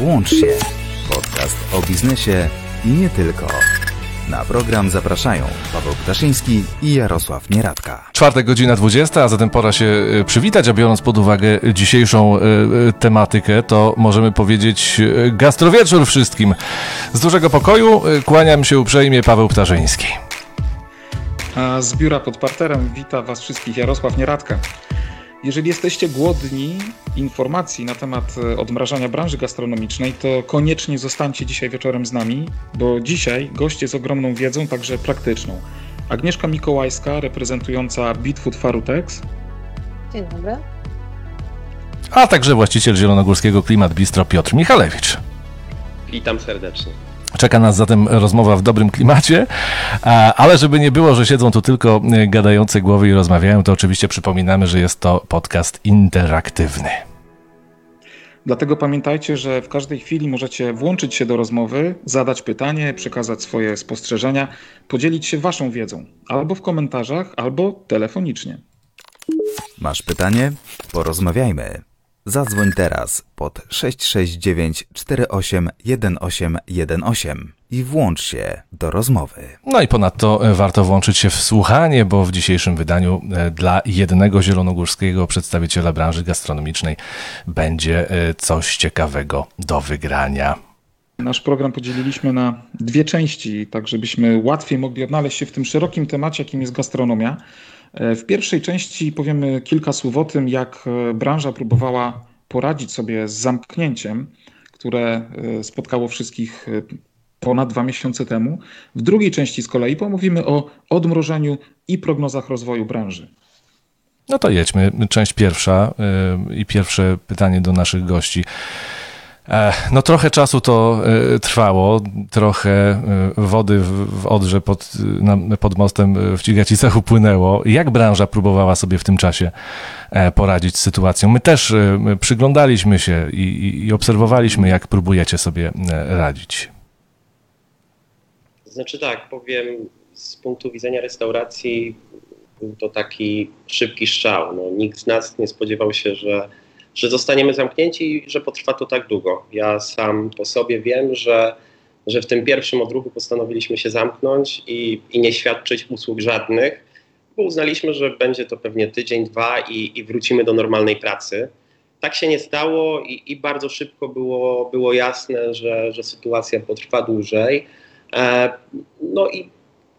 Włącz się. Podcast o biznesie i nie tylko. Na program zapraszają Paweł Ptaszyński i Jarosław Nieradka. Czwartek, godzina 20, a zatem pora się e, przywitać, a biorąc pod uwagę dzisiejszą e, e, tematykę, to możemy powiedzieć gastrowieczór wszystkim. Z dużego pokoju kłaniam się uprzejmie Paweł Ptaszyński. A z biura pod parterem wita Was wszystkich Jarosław Nieradka. Jeżeli jesteście głodni informacji na temat e, odmrażania branży gastronomicznej, to koniecznie zostańcie dzisiaj wieczorem z nami, bo dzisiaj goście z ogromną wiedzą, także praktyczną. Agnieszka Mikołajska, reprezentująca Bitfood Farutex, Dzień dobry. A także właściciel zielonogórskiego Klimat Bistro Piotr Michalewicz. Witam serdecznie. Czeka nas zatem rozmowa w dobrym klimacie, ale żeby nie było, że siedzą tu tylko e, gadające głowy i rozmawiają, to oczywiście przypominamy, że jest to podcast interaktywny. Dlatego pamiętajcie, że w każdej chwili możecie włączyć się do rozmowy, zadać pytanie, przekazać swoje spostrzeżenia, podzielić się Waszą wiedzą albo w komentarzach, albo telefonicznie. Masz pytanie? Porozmawiajmy. Zadzwoń teraz pod 669 48 1818 i włącz się do rozmowy. No i ponadto e, warto włączyć się w słuchanie, bo w dzisiejszym wydaniu e, dla jednego zielonogórskiego przedstawiciela branży gastronomicznej będzie e, coś ciekawego do wygrania. Nasz program podzieliliśmy na dwie części, tak żebyśmy łatwiej mogli odnaleźć się w tym szerokim temacie, jakim jest gastronomia. E, W pierwszej części powiemy kilka słów o tym, jak e, branża próbowała poradzić sobie z zamknięciem, które e, spotkało wszystkich ponad dwa miesiące temu. W drugiej części z kolei pomówimy o odmrożeniu i prognozach rozwoju branży. No to jedźmy. Część pierwsza i pierwsze pytanie do naszych gości. E, No trochę czasu to y, trwało, trochę y, wody w Odrze pod, pod mostem w Cigacicach upłynęło. Jak branża próbowała sobie w tym czasie e, poradzić z sytuacją? My też my przyglądaliśmy się i, i, obserwowaliśmy, jak próbujecie sobie e, radzić. Znaczy tak, powiem z punktu widzenia restauracji był to taki szybki strzał. No, nikt z nas nie spodziewał się, że, że zostaniemy zamknięci i że potrwa to tak długo. Ja sam po sobie wiem, że, że w tym pierwszym odruchu postanowiliśmy się zamknąć i, i nie świadczyć usług żadnych, bo uznaliśmy, że będzie to pewnie tydzień, dwa i, i wrócimy do normalnej pracy. Tak się nie stało i, i bardzo szybko było, było jasne, że, że sytuacja potrwa dłużej. E, No i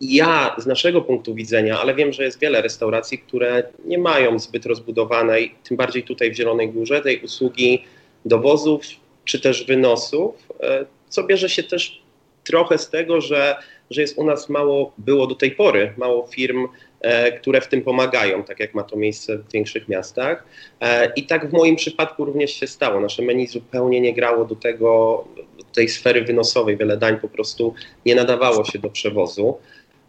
ja z naszego punktu widzenia, ale wiem, że jest wiele restauracji, które nie mają zbyt rozbudowanej, tym bardziej tutaj w Zielonej Górze, tej usługi dowozów czy też wynosów, e, co bierze się też trochę z tego, że, że jest u nas mało, było do tej pory, mało firm, e, które w tym pomagają, tak jak ma to miejsce w większych miastach. E, I tak w moim przypadku również się stało. Nasze menu zupełnie nie grało do tego, do tej sfery wynosowej. Wiele dań po prostu nie nadawało się do przewozu.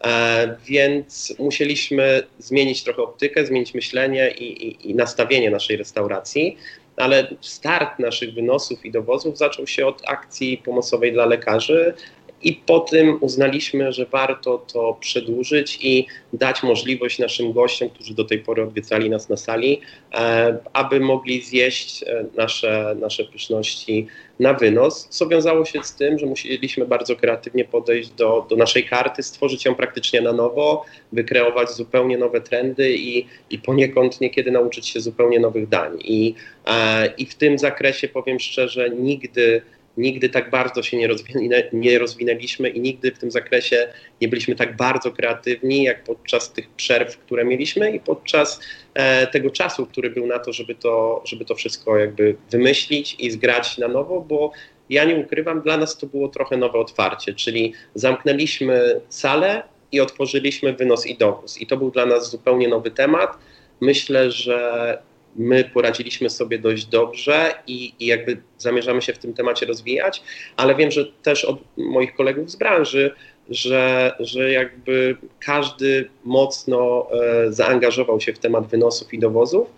E, Więc musieliśmy zmienić trochę optykę, zmienić myślenie i, i, i nastawienie naszej restauracji. Ale start naszych wynosów i dowozów zaczął się od akcji pomocowej dla lekarzy, i po tym uznaliśmy, że warto to przedłużyć i dać możliwość naszym gościom, którzy do tej pory odwiedzali nas na sali, e, aby mogli zjeść e, nasze, nasze pyszności na wynos, co wiązało się z tym, że musieliśmy bardzo kreatywnie podejść do, do naszej karty, stworzyć ją praktycznie na nowo, wykreować zupełnie nowe trendy i, i poniekąd niekiedy nauczyć się zupełnie nowych dań. I, e, i w tym zakresie powiem szczerze, nigdy nigdy tak bardzo się nie, rozwinę, nie rozwinęliśmy i nigdy w tym zakresie nie byliśmy tak bardzo kreatywni, jak podczas tych przerw, które mieliśmy i podczas e, tego czasu, który był na to, żeby to, żeby to wszystko jakby wymyślić i zgrać na nowo, bo ja nie ukrywam, dla nas to było trochę nowe otwarcie, czyli zamknęliśmy salę i otworzyliśmy wynos i dowóz. I to był dla nas zupełnie nowy temat. Myślę, że my poradziliśmy sobie dość dobrze i, i, jakby zamierzamy się w tym temacie rozwijać, ale wiem, że też od moich kolegów z branży, że, że jakby każdy mocno e, zaangażował się w temat wynosów i dowozów.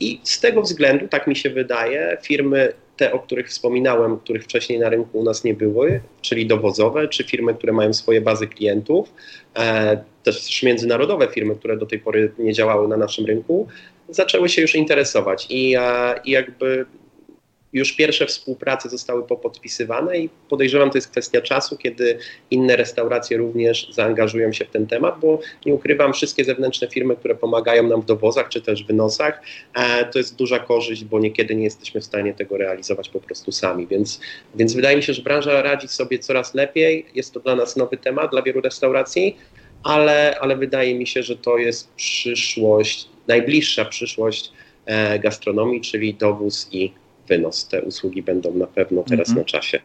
I z tego względu, tak mi się wydaje, firmy te, o których wspominałem, których wcześniej na rynku u nas nie były, czyli dowozowe, czy firmy, które mają swoje bazy klientów, e, też międzynarodowe firmy, które do tej pory nie działały na naszym rynku, zaczęły się już interesować i, e, i jakby już pierwsze współprace zostały popodpisywane i podejrzewam, to jest kwestia czasu, kiedy inne restauracje również zaangażują się w ten temat, bo nie ukrywam, wszystkie zewnętrzne firmy, które pomagają nam w dowozach czy też wynosach, e, to jest duża korzyść, bo niekiedy nie jesteśmy w stanie tego realizować po prostu sami, więc, więc wydaje mi się, że branża radzi sobie coraz lepiej, jest to dla nas nowy temat, dla wielu restauracji, ale, ale wydaje mi się, że to jest przyszłość, najbliższa przyszłość e, gastronomii, czyli dowóz i wynos. Te usługi będą na pewno teraz -hmm. na czasie.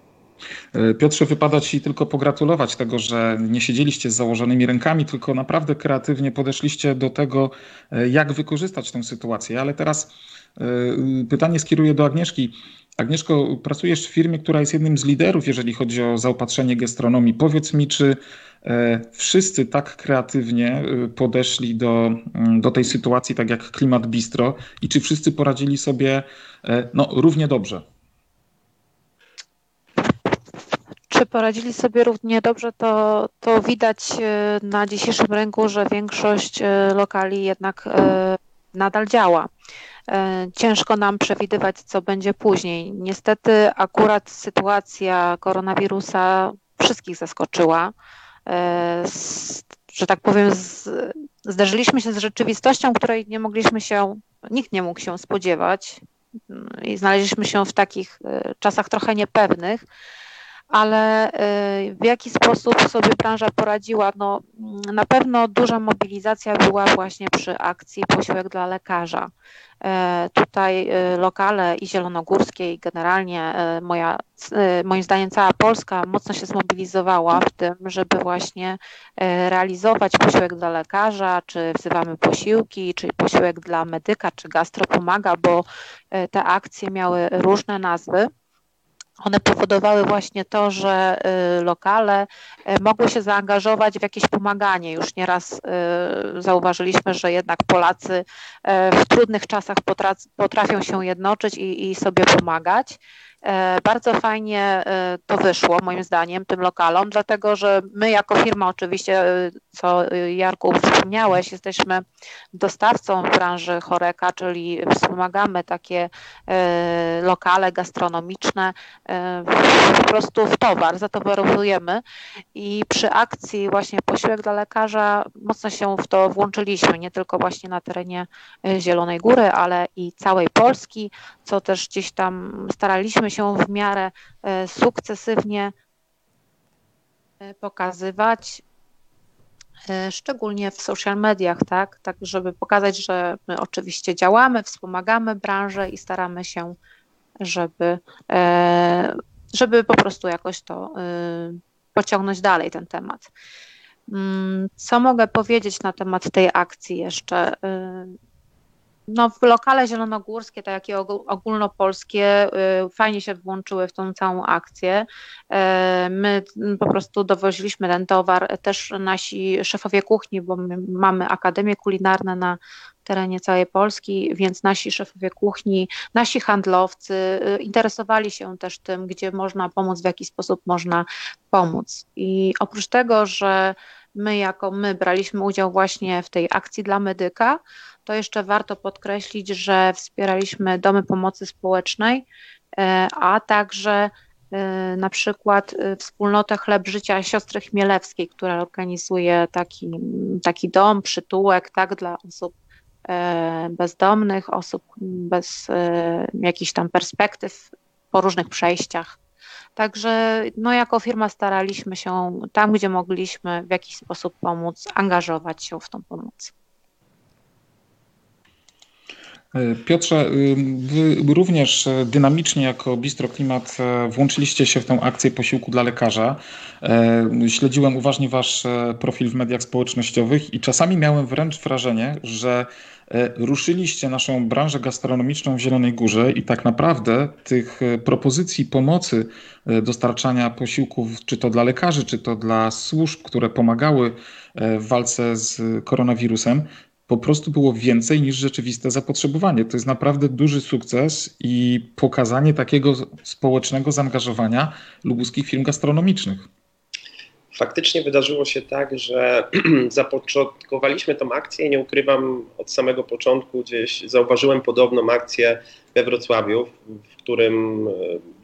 E, Piotrze, wypada Ci tylko pogratulować tego, że nie siedzieliście z założonymi rękami, tylko naprawdę kreatywnie podeszliście do tego, e, jak wykorzystać tę sytuację. Ale teraz pytanie skieruję do Agnieszki. Agnieszko, pracujesz w firmie, która jest jednym z liderów, jeżeli chodzi o zaopatrzenie gastronomii. Powiedz mi, czy wszyscy tak kreatywnie e, podeszli do, mm, do tej sytuacji, tak jak klimat bistro, i czy wszyscy poradzili sobie e, no, równie dobrze? Czy poradzili sobie równie dobrze, to, to widać na dzisiejszym rynku, że większość lokali jednak nadal działa. Ciężko nam przewidywać, co będzie później. Niestety, akurat sytuacja koronawirusa wszystkich zaskoczyła. E, że tak powiem, z, zderzyliśmy się z rzeczywistością, której nie mogliśmy się, nikt nie mógł się spodziewać i znaleźliśmy się w takich e, czasach trochę niepewnych, ale e, w jaki sposób sobie branża poradziła? No, na pewno duża mobilizacja była właśnie przy akcji Posiłek dla lekarza. E, tutaj e, lokale i zielonogórskie i generalnie e, moja, moim zdaniem cała Polska mocno się zmobilizowała w tym, żeby właśnie realizować posiłek dla lekarza, czy wzywamy posiłki, czy posiłek dla medyka, czy gastro pomaga, bo te akcje miały różne nazwy one powodowały właśnie to, że y, lokale y, mogły się zaangażować w jakieś pomaganie. Już nieraz y, zauważyliśmy, że jednak Polacy w trudnych czasach potrafią się jednoczyć i, i sobie pomagać. E, bardzo fajnie e, to wyszło, moim zdaniem, tym lokalom, dlatego że my, jako firma, oczywiście, e, co Jarku wspomniałeś, jesteśmy dostawcą branży choreka, czyli wspomagamy takie lokale gastronomiczne po prostu w towar, zatowarowujemy i przy akcji właśnie posiłek dla lekarza mocno się w to włączyliśmy, nie tylko właśnie na terenie Zielonej Góry, ale i całej Polski, co też gdzieś tam staraliśmy się w miarę e, sukcesywnie e, pokazywać, e, szczególnie w social mediach, tak, tak żeby pokazać, że my oczywiście działamy, wspomagamy branżę i staramy się, żeby, żeby po prostu jakoś to pociągnąć dalej ten temat. Mm, co mogę powiedzieć na temat tej akcji jeszcze? No, w lokale zielonogórskie, tak i ogólnopolskie, y, fajnie się włączyły w tą całą akcję. Y, my po prostu dowoziliśmy ten towar, też nasi szefowie kuchni, bo my mamy akademie kulinarne na terenie całej Polski, więc nasi szefowie kuchni, nasi handlowcy y, interesowali się też tym, gdzie można pomóc, w jaki sposób można pomóc. I oprócz tego, że my jako my braliśmy udział właśnie w tej akcji dla medyka, to jeszcze warto podkreślić, że wspieraliśmy domy pomocy społecznej, e, a także e, na przykład e, wspólnotę Chleb Życia Siostry Chmielewskiej, która organizuje taki, taki dom, przytułek tak, dla osób bezdomnych, osób bez jakichś tam perspektyw po różnych przejściach. Także no, jako firma staraliśmy się tam, gdzie mogliśmy w jakiś sposób pomóc, angażować się w tą pomoc. E, Piotrze, y, wy również e, dynamicznie jako Bistro Klimat e, włączyliście się w tę akcję posiłku dla lekarza. Śledziłem uważnie wasz profil w mediach społecznościowych i czasami miałem wręcz wrażenie, że ruszyliście naszą branżę gastronomiczną w Zielonej Górze i tak naprawdę tych propozycji pomocy dostarczania posiłków, czy to dla lekarzy, czy to dla służb, które pomagały w walce z koronawirusem, po prostu było więcej niż rzeczywiste zapotrzebowanie. To jest naprawdę duży sukces i pokazanie takiego społecznego zaangażowania lubuskich firm gastronomicznych. Faktycznie wydarzyło się tak, że zapoczątkowaliśmy tą akcję. Nie ukrywam, od samego początku gdzieś zauważyłem podobną akcję we Wrocławiu, w którym e,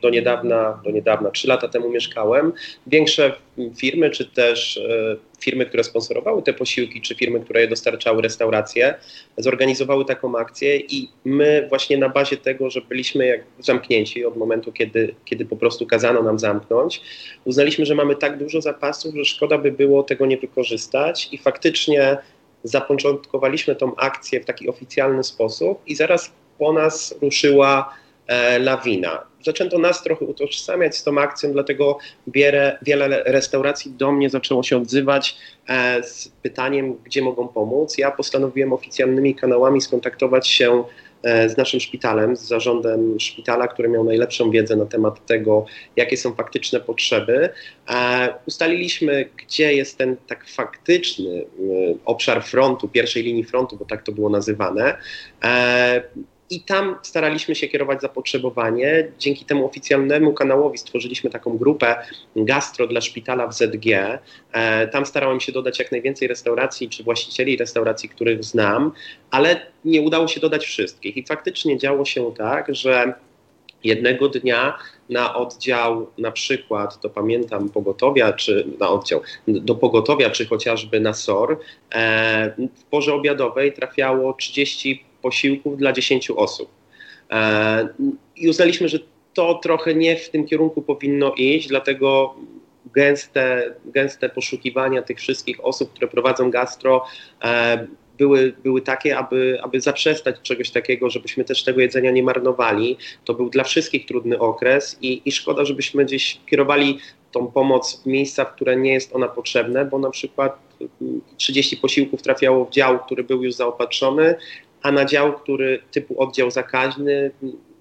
do niedawna, do niedawna, trzy lata temu mieszkałem. Większe firmy, czy też e, firmy, które sponsorowały te posiłki, czy firmy, które je dostarczały restauracje, zorganizowały taką akcję i my właśnie na bazie tego, że byliśmy jak zamknięci od momentu, kiedy, kiedy po prostu kazano nam zamknąć, uznaliśmy, że mamy tak dużo zapasów, że szkoda by było tego nie wykorzystać i faktycznie zapoczątkowaliśmy tą akcję w taki oficjalny sposób i zaraz po nas ruszyła e, lawina. Zaczęto nas trochę utożsamiać z tą akcją, dlatego wiele, wiele restauracji do mnie zaczęło się odzywać e, z pytaniem, gdzie mogą pomóc. Ja postanowiłem oficjalnymi kanałami skontaktować się E, z naszym szpitalem, z zarządem szpitala, który miał najlepszą wiedzę na temat tego, jakie są faktyczne potrzeby. Ustaliliśmy, gdzie jest ten tak faktyczny obszar frontu, pierwszej linii frontu, bo tak to było nazywane. I tam staraliśmy się kierować zapotrzebowanie. Dzięki temu oficjalnemu kanałowi stworzyliśmy taką grupę gastro dla szpitala w ZG. E, tam starałem się dodać jak najwięcej restauracji czy właścicieli restauracji, których znam, ale nie udało się dodać wszystkich. I faktycznie działo się tak, że jednego dnia na oddział na przykład, to pamiętam pogotowia, czy na oddział, do pogotowia, czy chociażby na SOR, e, w porze obiadowej trafiało 30 posiłków dla 10 osób. E, I uznaliśmy, że to trochę nie w tym kierunku powinno iść, dlatego gęste, gęste poszukiwania tych wszystkich osób, które prowadzą gastro, e, były, były takie, aby, aby zaprzestać czegoś takiego, żebyśmy też tego jedzenia nie marnowali. To był dla wszystkich trudny okres i, i szkoda, żebyśmy gdzieś kierowali tą pomoc w miejsca, w które nie jest ona potrzebna, bo na przykład 30 posiłków trafiało w dział, który był już zaopatrzony, a na dział, który typu oddział zakaźny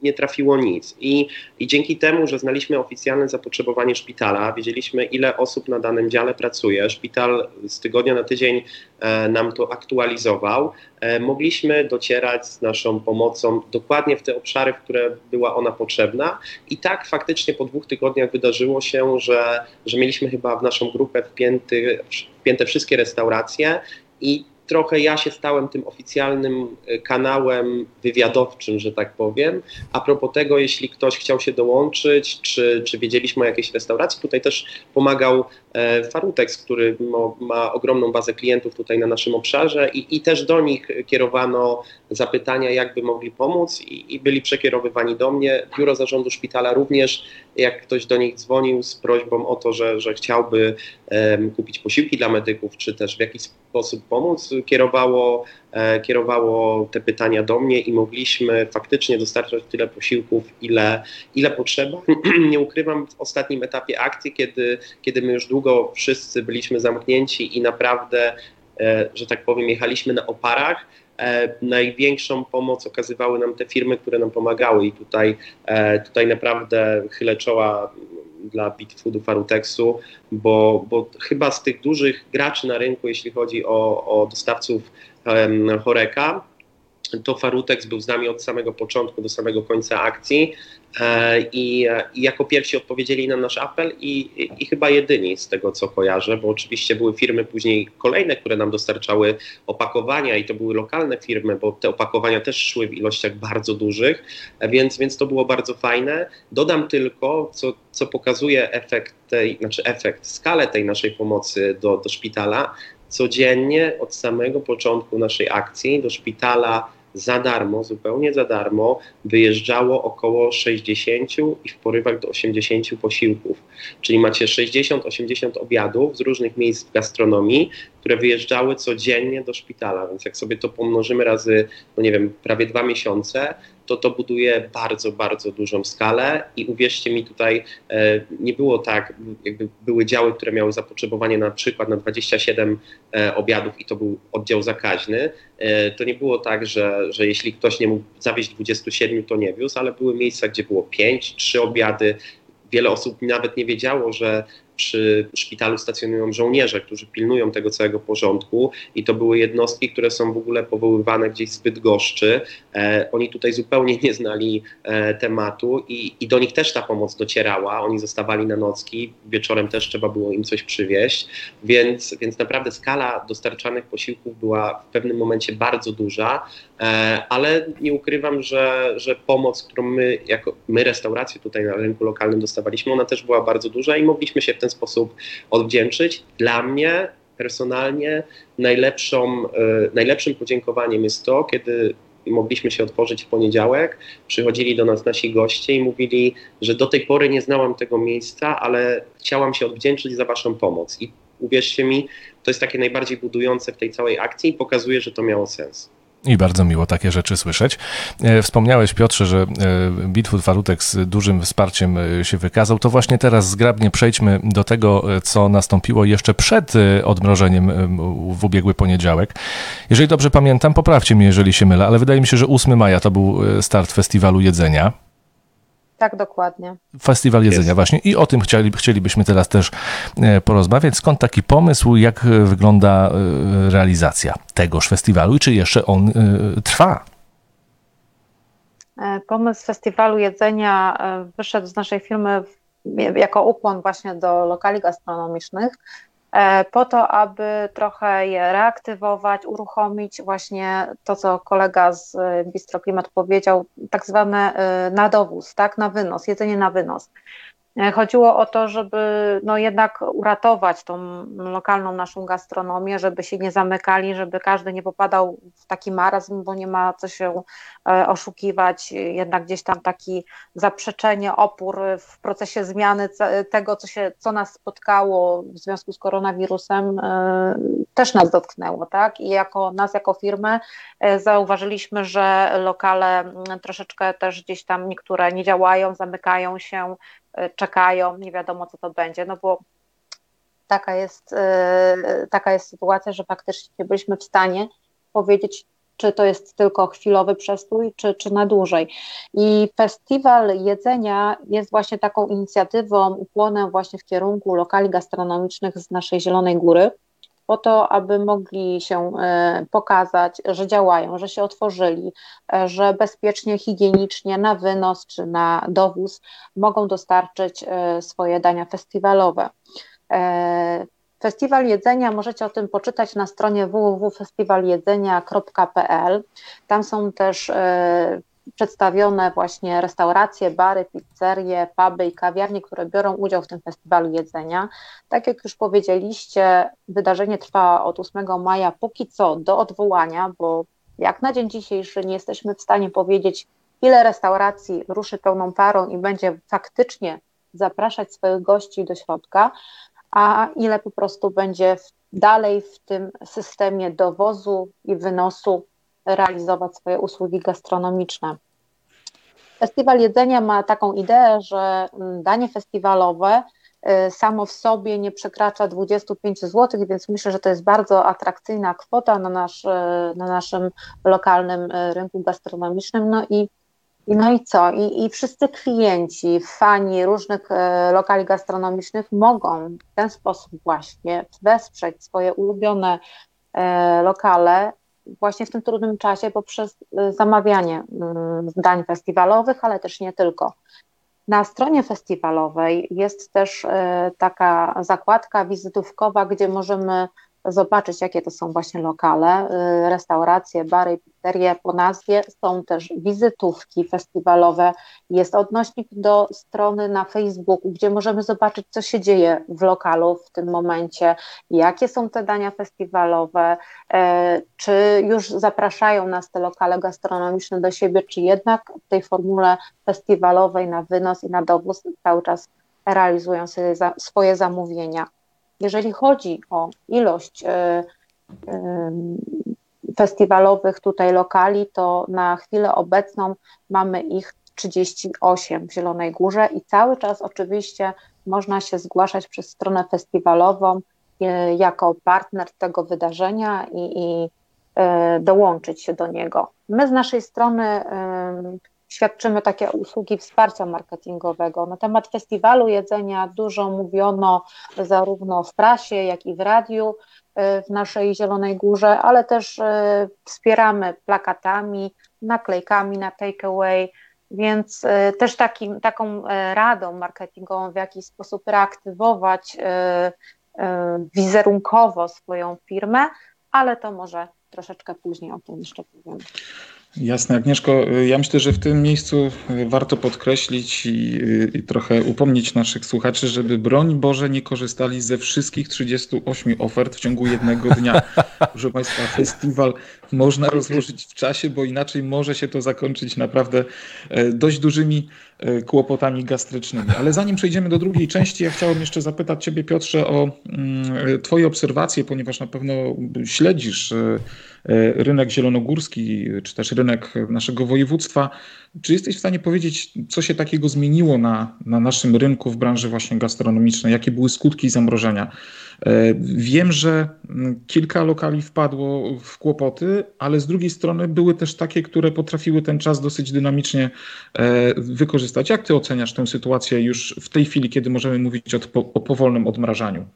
nie trafiło nic. I, I dzięki temu, że znaliśmy oficjalne zapotrzebowanie szpitala, wiedzieliśmy, ile osób na danym dziale pracuje, szpital z tygodnia na tydzień e, nam to aktualizował, e, mogliśmy docierać z naszą pomocą dokładnie w te obszary, w które była ona potrzebna. I tak faktycznie po dwóch tygodniach wydarzyło się, że, że mieliśmy chyba w naszą grupę wpięty, wpięte wszystkie restauracje i trochę ja się stałem tym oficjalnym e, kanałem wywiadowczym, że tak powiem. A propos tego, jeśli ktoś chciał się dołączyć, czy, czy wiedzieliśmy o jakiejś restauracji, tutaj też pomagał e, Farutex, który ma, ma ogromną bazę klientów tutaj na naszym obszarze i, i też do nich kierowano zapytania, jakby mogli pomóc i, i byli przekierowywani do mnie. Biuro Zarządu Szpitala również, jak ktoś do nich dzwonił z prośbą o to, że, że chciałby um, kupić posiłki dla medyków, czy też w jakiś sposób pomóc, kierowało, e, kierowało te pytania do mnie i mogliśmy faktycznie dostarczać tyle posiłków, ile, ile potrzeba. Nie ukrywam, w ostatnim etapie akcji, kiedy, kiedy my już długo wszyscy byliśmy zamknięci i naprawdę, e, że tak powiem, jechaliśmy na oparach, E, największą pomoc okazywały nam te firmy, które nam pomagały i tutaj, e, tutaj naprawdę chylę czoła dla Bitfoodu, Farutexu, bo, bo chyba z tych dużych graczy na rynku, jeśli chodzi o, o dostawców um, Horeka, to Farutex był z nami od samego początku do samego końca akcji e, i, jako pierwsi odpowiedzieli na nasz apel i, i, i, chyba jedyni z tego, co kojarzę, bo oczywiście były firmy później kolejne, które nam dostarczały opakowania i to były lokalne firmy, bo te opakowania też szły w ilościach bardzo dużych, więc, więc to było bardzo fajne. Dodam tylko, co, co pokazuje efekt tej, znaczy efekt, skalę tej naszej pomocy do, do szpitala, codziennie od samego początku naszej akcji do szpitala za darmo, zupełnie za darmo, wyjeżdżało około 60 i w porywach do 80 posiłków. Czyli macie 60-80 obiadów z różnych miejsc w gastronomii, które wyjeżdżały codziennie do szpitala. Więc jak sobie to pomnożymy razy, no nie wiem, prawie dwa miesiące, to to buduje bardzo, bardzo dużą skalę i uwierzcie mi tutaj e, nie było tak, jakby były działy, które miały zapotrzebowanie na przykład na 27 e, obiadów i to był oddział zakaźny, e, to nie było tak, że, że jeśli ktoś nie mógł zawieźć 27, to nie wiózł, ale były miejsca, gdzie było 5, 3 obiady, wiele osób nawet nie wiedziało, że przy szpitalu stacjonują żołnierze, którzy pilnują tego całego porządku i to były jednostki, które są w ogóle powoływane gdzieś zbyt goszczy. E, oni tutaj zupełnie nie znali e, tematu i, i do nich też ta pomoc docierała. Oni zostawali na nocki, wieczorem też trzeba było im coś przywieźć, więc, więc naprawdę skala dostarczanych posiłków była w pewnym momencie bardzo duża, e, ale nie ukrywam, że, że pomoc, którą my, jako my restauracje tutaj na rynku lokalnym dostawaliśmy, ona też była bardzo duża i mogliśmy się w ten sposób odwdzięczyć. Dla mnie personalnie najlepszą, e, najlepszym podziękowaniem jest to, kiedy mogliśmy się otworzyć w poniedziałek, przychodzili do nas nasi goście i mówili, że do tej pory nie znałam tego miejsca, ale chciałam się odwdzięczyć za Waszą pomoc. I uwierzcie mi, to jest takie najbardziej budujące w tej całej akcji i pokazuje, że to miało sens. I bardzo miło takie rzeczy słyszeć. E, wspomniałeś, Piotrze, że e, Bitfood Farutek z dużym wsparciem e, się wykazał. To właśnie teraz zgrabnie przejdźmy do tego, co nastąpiło jeszcze przed odmrożeniem w ubiegły poniedziałek. Jeżeli dobrze pamiętam, poprawcie mnie, jeżeli się mylę, ale wydaje mi się, że 8 maja to był start festiwalu jedzenia. Tak, dokładnie. Festiwal jedzenia, Jest. właśnie. I o tym chcieli, chcielibyśmy teraz też e, porozmawiać. Skąd taki pomysł, jak e, wygląda e, realizacja tegoż festiwalu i czy jeszcze on trwa? Pomysł festiwalu jedzenia wyszedł z naszej firmy jako ukłon właśnie do lokali gastronomicznych. E, po to, aby trochę je reaktywować, uruchomić właśnie to, co kolega z e, Bistro Klimat powiedział, tak zwane e, na dowóz, tak, na wynos, jedzenie na wynos. E, chodziło o to, żeby no jednak uratować tą lokalną naszą gastronomię, żeby się nie zamykali, żeby każdy nie popadał w taki marazm, bo nie ma co się e, oszukiwać. Jednak gdzieś tam taki zaprzeczenie, opór w procesie zmiany tego, co, się, co nas spotkało w związku z koronawirusem, e, też nas dotknęło, tak? I jako nas, jako firmę, zauważyliśmy, że lokale troszeczkę też gdzieś tam niektóre nie działają, zamykają się, czekają, nie wiadomo co to będzie, no bo taka jest, e, taka jest sytuacja, że faktycznie nie byliśmy w stanie powiedzieć, czy to jest tylko chwilowy przestój, czy, czy na dłużej. I festiwal jedzenia jest właśnie taką inicjatywą, ukłonem właśnie w kierunku lokali gastronomicznych z naszej Zielonej Góry po to, aby mogli się e, pokazać, że działają, że się otworzyli, e, że bezpiecznie, higienicznie na wynos czy na dowóz mogą dostarczyć e, swoje dania festiwalowe. Festiwal Jedzenia, możecie o tym poczytać na stronie www.festiwaljedzenia.pl. Tam są też przedstawione właśnie restauracje, bary, pizzerie, puby i kawiarnie, które biorą udział w tym festiwalu jedzenia. Tak jak już powiedzieliście, wydarzenie trwa od 8 maja póki co do odwołania, bo jak na dzień dzisiejszy nie jesteśmy w stanie powiedzieć, ile restauracji ruszy pełną parą i będzie faktycznie zapraszać swoich gości do środka, a ile po prostu będzie dalej w tym systemie dowozu i wynosu realizować swoje usługi gastronomiczne. Festiwal Jedzenia ma taką ideę, że mm, danie festiwalowe y, samo w sobie nie przekracza 25 zł, więc myślę, że to jest bardzo atrakcyjna kwota na, nasz, y, na naszym lokalnym y, rynku gastronomicznym. No i, no i co? I, I wszyscy klienci, fani różnych lokali gastronomicznych mogą w ten sposób właśnie wesprzeć swoje ulubione lokale właśnie w tym trudnym czasie poprzez y, zamawianie mm, dań festiwalowych, ale też nie tylko. Na stronie festiwalowej jest też y, taka zakładka wizytówkowa, gdzie możemy zobaczyć, jakie to są właśnie lokale, y, restauracje, bary, pizzerie po nazwie. Są też wizytówki festiwalowe, jest odnośnik do strony na Facebooku, gdzie możemy zobaczyć, co się dzieje w lokalu w tym momencie, jakie są te dania festiwalowe, e, czy już zapraszają nas te lokale gastronomiczne do siebie, czy jednak w tej formule festiwalowej na wynos i na dowóz cały czas realizują swoje zamówienia. Jeżeli chodzi o ilość e, e, festiwalowych tutaj lokali, to na chwilę obecną mamy ich 38 w Zielonej Górze i cały czas oczywiście można się zgłaszać przez stronę festiwalową e, jako partner tego wydarzenia i, i dołączyć się do niego. My z naszej strony świadczymy takie usługi wsparcia marketingowego. Na temat festiwalu jedzenia dużo mówiono zarówno w prasie, jak i w radiu w naszej Zielonej Górze, ale też wspieramy plakatami, naklejkami na takeaway, więc e, też taką e, radą marketingową, w jaki sposób reaktywować e, wizerunkowo swoją firmę, ale to może troszeczkę później o tym jeszcze powiem. Jasne, Agnieszko. Ja myślę, że w tym miejscu warto podkreślić i, i, trochę upomnieć naszych słuchaczy, żeby broń Boże nie korzystali ze wszystkich 38 ofert w ciągu jednego dnia. Proszę Państwa, festiwal można rozłożyć w czasie, bo inaczej może się to zakończyć naprawdę e, dość dużymi e, kłopotami gastrycznymi. Ale zanim przejdziemy do drugiej części, ja chciałem jeszcze zapytać Ciebie, Piotrze, o mm, Twoje obserwacje, ponieważ na pewno śledzisz e, rynek zielonogórski, czy też rynek naszego województwa. Czy jesteś w stanie powiedzieć, co się takiego zmieniło na, na naszym rynku w branży właśnie gastronomicznej? Jakie były skutki zamrożenia? E, wiem, że mm, kilka lokali wpadło w kłopoty, ale z drugiej strony były też takie, które potrafiły ten czas dosyć dynamicznie e, wykorzystać. Jak ty oceniasz tę sytuację już w tej chwili, kiedy możemy mówić o, o powolnym odmrażaniu?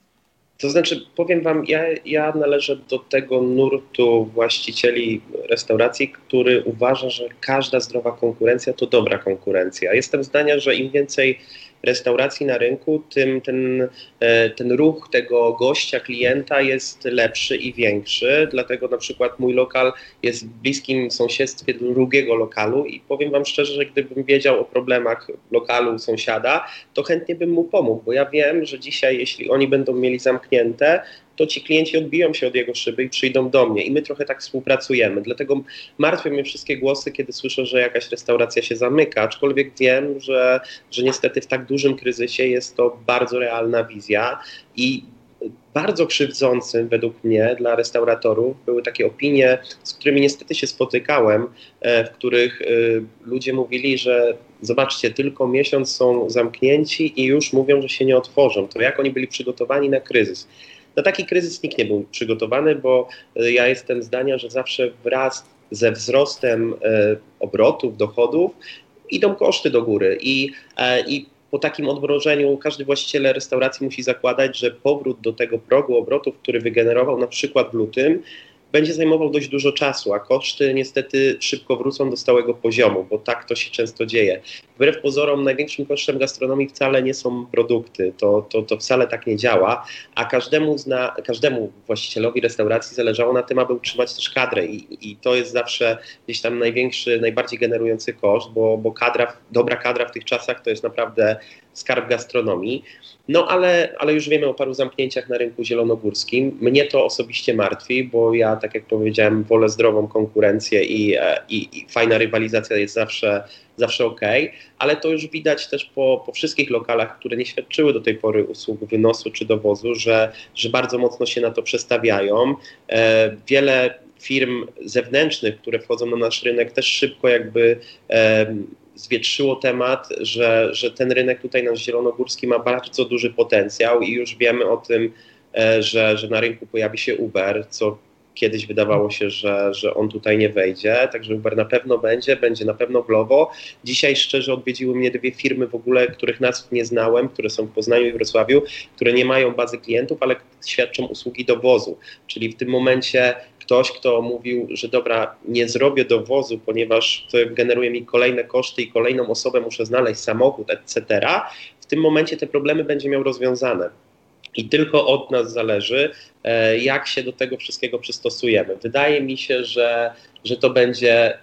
To znaczy, powiem Wam, ja, ja należę do tego nurtu właścicieli restauracji, który uważa, że każda zdrowa konkurencja to dobra konkurencja. Jestem zdania, że im więcej restauracji na rynku, tym ten, e, ten ruch tego gościa, klienta jest lepszy i większy. Dlatego na przykład mój lokal jest w bliskim sąsiedztwie drugiego lokalu i powiem Wam szczerze, że gdybym wiedział o problemach lokalu sąsiada, to chętnie bym mu pomógł, bo ja wiem, że dzisiaj, jeśli oni będą mieli zamknięte, to ci klienci odbiją się od jego szyby i przyjdą do mnie. I my trochę tak współpracujemy. Dlatego martwią mnie wszystkie głosy, kiedy słyszę, że jakaś restauracja się zamyka, aczkolwiek wiem, że, że niestety w tak dużym kryzysie jest to bardzo realna wizja i bardzo krzywdzącym według mnie dla restauratorów były takie opinie, z którymi niestety się spotykałem, e, w których e, ludzie mówili, że zobaczcie, tylko miesiąc są zamknięci i już mówią, że się nie otworzą. To jak oni byli przygotowani na kryzys? Na taki kryzys nikt nie był przygotowany, bo e, ja jestem zdania, że zawsze wraz ze wzrostem e, obrotów, dochodów idą koszty do góry i, e, i po takim odmrożeniu każdy właściciel restauracji musi zakładać, że powrót do tego progu obrotów, który wygenerował na przykład w lutym, będzie zajmował dość dużo czasu, a koszty niestety szybko wrócą do stałego poziomu, bo tak to się często dzieje. Wbrew pozorom, największym kosztem gastronomii wcale nie są produkty, to, to, to wcale tak nie działa, a każdemu, zna, każdemu właścicielowi restauracji zależało na tym, aby utrzymać też kadrę i, i to jest zawsze gdzieś tam największy, najbardziej generujący koszt, bo, bo kadra, dobra kadra w tych czasach to jest naprawdę skarb gastronomii. No ale, ale już wiemy o paru zamknięciach na rynku zielonogórskim. Mnie to osobiście martwi, bo ja, tak jak powiedziałem, wolę zdrową konkurencję i, e, i, i fajna rywalizacja jest zawsze, zawsze ok, ale to już widać też po, po wszystkich lokalach, które nie świadczyły do tej pory usług wynosu czy dowozu, że, że bardzo mocno się na to przestawiają. E, wiele firm zewnętrznych, które wchodzą na nasz rynek, też szybko jakby e, zwietrzyło temat, że, że ten rynek tutaj nasz zielonogórski ma bardzo duży potencjał i już wiemy o tym, e, że, że na rynku pojawi się Uber, co kiedyś wydawało się, że, że on tutaj nie wejdzie, także Uber na pewno będzie, będzie na pewno Glovo. Dzisiaj szczerze odwiedziły mnie dwie firmy w ogóle, których nazw nie znałem, które są w Poznaniu i Wrocławiu, które nie mają bazy klientów, ale świadczą usługi dowozu, czyli w tym momencie ktoś, kto mówił, że dobra, nie zrobię dowozu, ponieważ to generuje mi kolejne koszty i kolejną osobę muszę znaleźć, samochód, etc., w tym momencie te problemy będzie miał rozwiązane. I tylko od nas zależy, e, jak się do tego wszystkiego przystosujemy. Wydaje mi się, że, że to będzie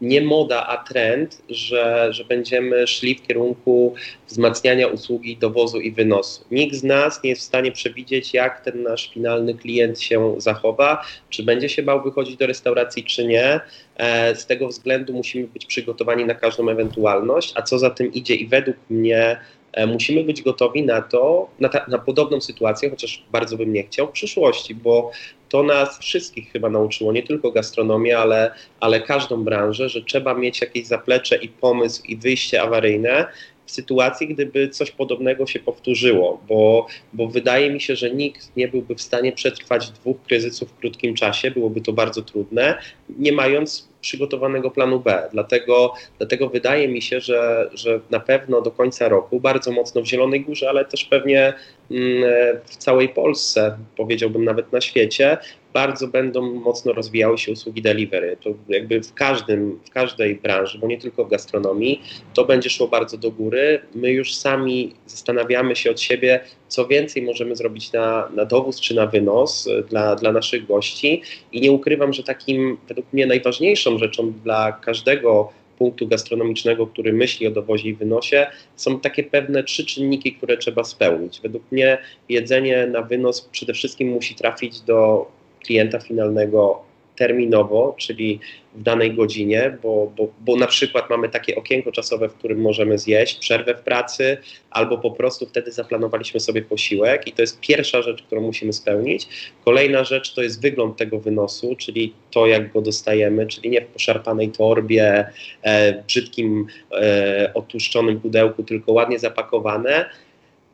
nie moda, a trend, że, że będziemy szli w kierunku wzmacniania usługi dowozu i wynosu. Nikt z nas nie jest w stanie przewidzieć, jak ten nasz finalny klient się zachowa, czy będzie się bał wychodzić do restauracji, czy nie. E, z tego względu musimy być przygotowani na każdą ewentualność, a co za tym idzie i według mnie musimy być gotowi na to, na, ta, na, podobną sytuację, chociaż bardzo bym nie chciał w przyszłości, bo to nas wszystkich chyba nauczyło, nie tylko gastronomię, ale, ale każdą branżę, że trzeba mieć jakieś zaplecze i pomysł i wyjście awaryjne w sytuacji, gdyby coś podobnego się powtórzyło, bo, bo wydaje mi się, że nikt nie byłby w stanie przetrwać dwóch kryzysów w krótkim czasie, byłoby to bardzo trudne, nie mając przygotowanego planu B. Dlatego, dlatego wydaje mi się, że, że na pewno do końca roku bardzo mocno w Zielonej Górze, ale też pewnie mm, w całej Polsce, powiedziałbym nawet na świecie, bardzo będą mocno rozwijały się usługi delivery. To jakby w każdym, w każdej branży, bo nie tylko w gastronomii, to będzie szło bardzo do góry. My już sami zastanawiamy się od siebie, co więcej możemy zrobić na, na dowóz czy na wynos y, dla, dla naszych gości. I nie ukrywam, że takim według mnie najważniejszą rzeczą dla każdego punktu gastronomicznego, który myśli o dowozie i wynosie, są takie pewne trzy czynniki, które trzeba spełnić. Według mnie jedzenie na wynos przede wszystkim musi trafić do klienta finalnego terminowo, czyli w danej godzinie, bo, bo, bo na przykład mamy takie okienko czasowe, w którym możemy zjeść przerwę w pracy, albo po prostu wtedy zaplanowaliśmy sobie posiłek i to jest pierwsza rzecz, którą musimy spełnić. Kolejna rzecz to jest wygląd tego wynosu, czyli to, jak go dostajemy, czyli nie w poszarpanej torbie, e, brzydkim, e, otłuszczonym pudełku, tylko ładnie zapakowane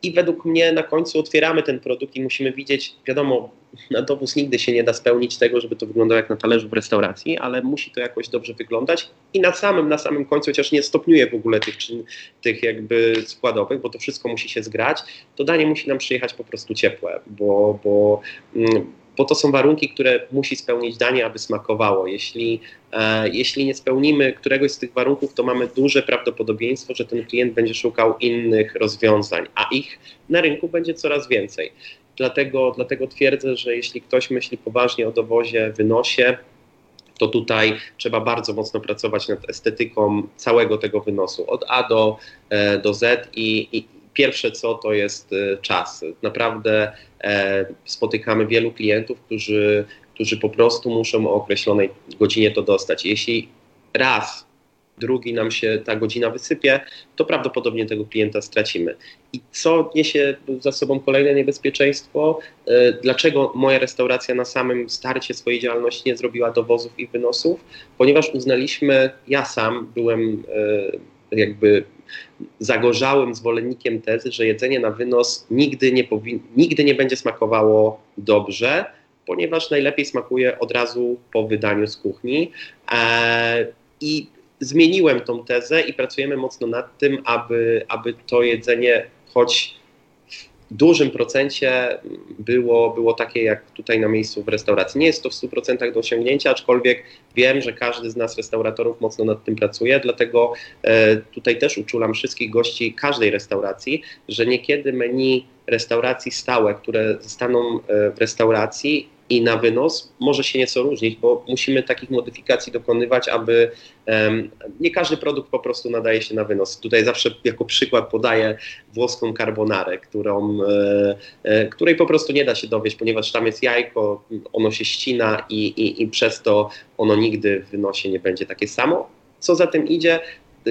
i według mnie na końcu otwieramy ten produkt i musimy widzieć, wiadomo, na dowóz nigdy się nie da spełnić tego, żeby to wyglądało jak na talerzu w restauracji, ale musi to jakoś dobrze wyglądać i na samym, na samym końcu, chociaż nie stopniuje w ogóle tych, tych jakby składowych, bo to wszystko musi się zgrać, to danie musi nam przyjechać po prostu ciepłe, bo, bo mm, bo to są warunki, które musi spełnić danie, aby smakowało. Jeśli, e, jeśli nie spełnimy któregoś z tych warunków, to mamy duże prawdopodobieństwo, że ten klient będzie szukał innych rozwiązań, a ich na rynku będzie coraz więcej. Dlatego, dlatego twierdzę, że jeśli ktoś myśli poważnie o dowozie, wynosie, to tutaj trzeba bardzo mocno pracować nad estetyką całego tego wynosu, od A do, e, do Z i, i pierwsze co to jest e, czas. Naprawdę e, spotykamy wielu klientów, którzy, którzy po prostu muszą o określonej godzinie to dostać. Jeśli raz drugi nam się ta godzina wysypie, to prawdopodobnie tego klienta stracimy. I co niesie za sobą kolejne niebezpieczeństwo? E, dlaczego moja restauracja na samym starcie swojej działalności nie zrobiła dowozów i wynosów? Ponieważ uznaliśmy, ja sam byłem jakby zagorzałym zwolennikiem tezy, że jedzenie na wynos nigdy nie, nigdy nie będzie smakowało dobrze, ponieważ najlepiej smakuje od razu po wydaniu z kuchni. E, I zmieniłem tą tezę i pracujemy mocno nad tym, aby, aby to jedzenie, choć dużym procencie było, było takie jak tutaj na miejscu w restauracji. Nie jest to w 100% do osiągnięcia, aczkolwiek wiem, że każdy z nas restauratorów mocno nad tym pracuje, dlatego e, tutaj też uczulam wszystkich gości każdej restauracji, że niekiedy menu restauracji stałe, które zostaną e, w restauracji i na wynos może się nieco różnić, bo musimy takich modyfikacji dokonywać, aby nie każdy produkt po prostu nadaje się na wynos. Tutaj zawsze jako przykład podaję włoską carbonarę, którą, e, e, której po prostu nie da się dowieść, ponieważ tam jest jajko, ono się ścina i, i, i przez to ono nigdy w wynosie nie będzie takie samo. Co za tym idzie,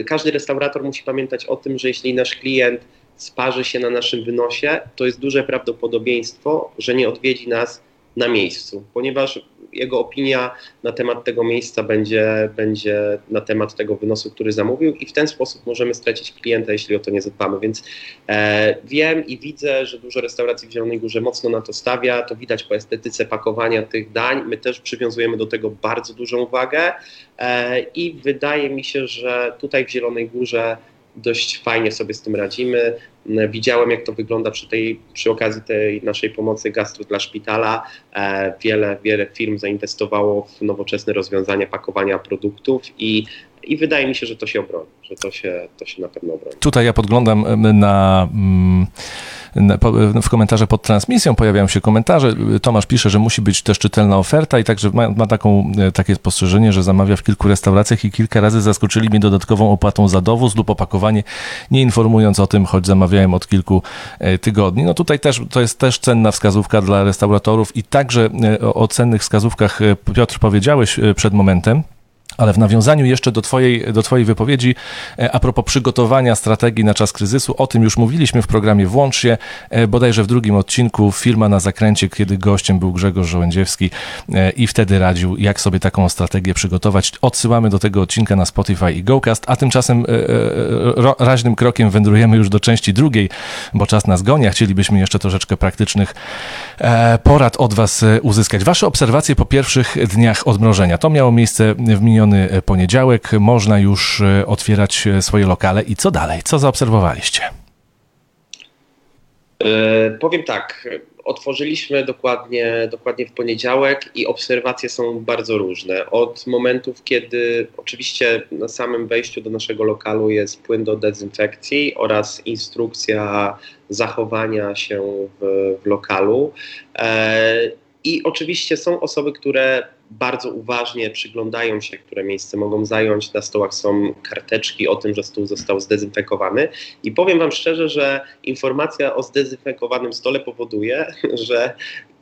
każdy restaurator musi pamiętać o tym, że jeśli nasz klient sparzy się na naszym wynosie, to jest duże prawdopodobieństwo, że nie odwiedzi nas na miejscu, ponieważ jego opinia na temat tego miejsca będzie, będzie na temat tego wynosu, który zamówił i w ten sposób możemy stracić klienta, jeśli o to nie zadbamy. Więc e, wiem i widzę, że dużo restauracji w Zielonej Górze mocno na to stawia, to widać po estetyce pakowania tych dań. My też przywiązujemy do tego bardzo dużą uwagę e, i wydaje mi się, że tutaj w Zielonej Górze dość fajnie sobie z tym radzimy. Widziałem, jak to wygląda przy, tej, przy okazji tej naszej pomocy gastro dla szpitala. E, wiele, wiele firm zainwestowało w nowoczesne rozwiązania pakowania produktów i i wydaje mi się, że to się obroni, że to się, to się na pewno obroni. Tutaj ja podglądam na, mm, na, w komentarze pod transmisją pojawiają się komentarze. Tomasz pisze, że musi być też czytelna oferta i także ma, ma taką, e, takie spostrzeżenie, że zamawia w kilku restauracjach i kilka razy zaskoczyli mnie dodatkową opłatą za dowóz lub opakowanie, nie informując o tym, choć zamawiałem od kilku e, tygodni. No tutaj też to jest też cenna wskazówka dla restauratorów i także e, o cennych wskazówkach Piotr powiedziałeś przed momentem. Ale w nawiązaniu jeszcze do twojej, do twojej wypowiedzi, e, a propos przygotowania strategii na czas kryzysu, o tym już mówiliśmy w programie Włącz się, e, bodajże w drugim odcinku Firma na zakręcie, kiedy gościem był Grzegorz Żołędziewski e, i wtedy radził, jak sobie taką strategię przygotować. Odsyłamy do tego odcinka na Spotify i GoCast, a tymczasem raźnym krokiem wędrujemy już do części drugiej, bo czas nas goni, a chcielibyśmy jeszcze troszeczkę praktycznych porad od was uzyskać. Wasze obserwacje po pierwszych dniach odmrożenia. To miało miejsce w minionym miniony poniedziałek można już otwierać swoje lokale i co dalej? Co zaobserwowaliście? Powiem tak, otworzyliśmy dokładnie, dokładnie w poniedziałek i obserwacje są bardzo różne. Od momentów, kiedy oczywiście na samym wejściu do naszego lokalu jest płyn do dezynfekcji oraz instrukcja zachowania się w, w lokalu. E, I oczywiście są osoby, które bardzo uważnie przyglądają się, które miejsce mogą zająć. Na stołach są karteczki o tym, że stół został zdezynfekowany. I powiem Wam szczerze, że informacja o zdezynfekowanym stole powoduje, że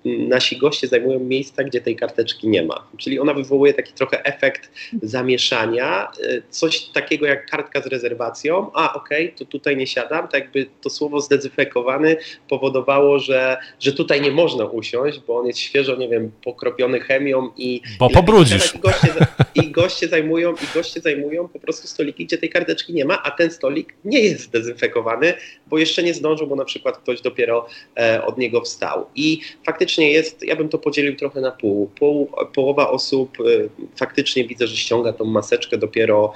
nasi goście zajmują miejsca, gdzie tej karteczki nie ma. Czyli ona wywołuje taki trochę efekt zamieszania, y, coś takiego jak kartka z rezerwacją, a okej, okay, to tutaj nie siadam, tak jakby to słowo zdezynfekowany powodowało, że, że tutaj nie można usiąść, bo on jest świeżo, nie wiem, pokropiony chemią i... Bo pobrudzisz. I goście, I goście zajmują, i goście zajmują po prostu stoliki, gdzie tej karteczki nie ma, a ten stolik nie jest zdezynfekowany, bo jeszcze nie zdążył, bo na przykład ktoś dopiero e, od niego wstał. I faktycznie faktycznie jest, ja bym to podzielił trochę na pół. pół połowa osób y, faktycznie widzę, że ściąga tą maseczkę dopiero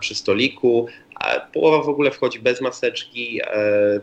przy stoliku, a połowa w ogóle wchodzi bez maseczki.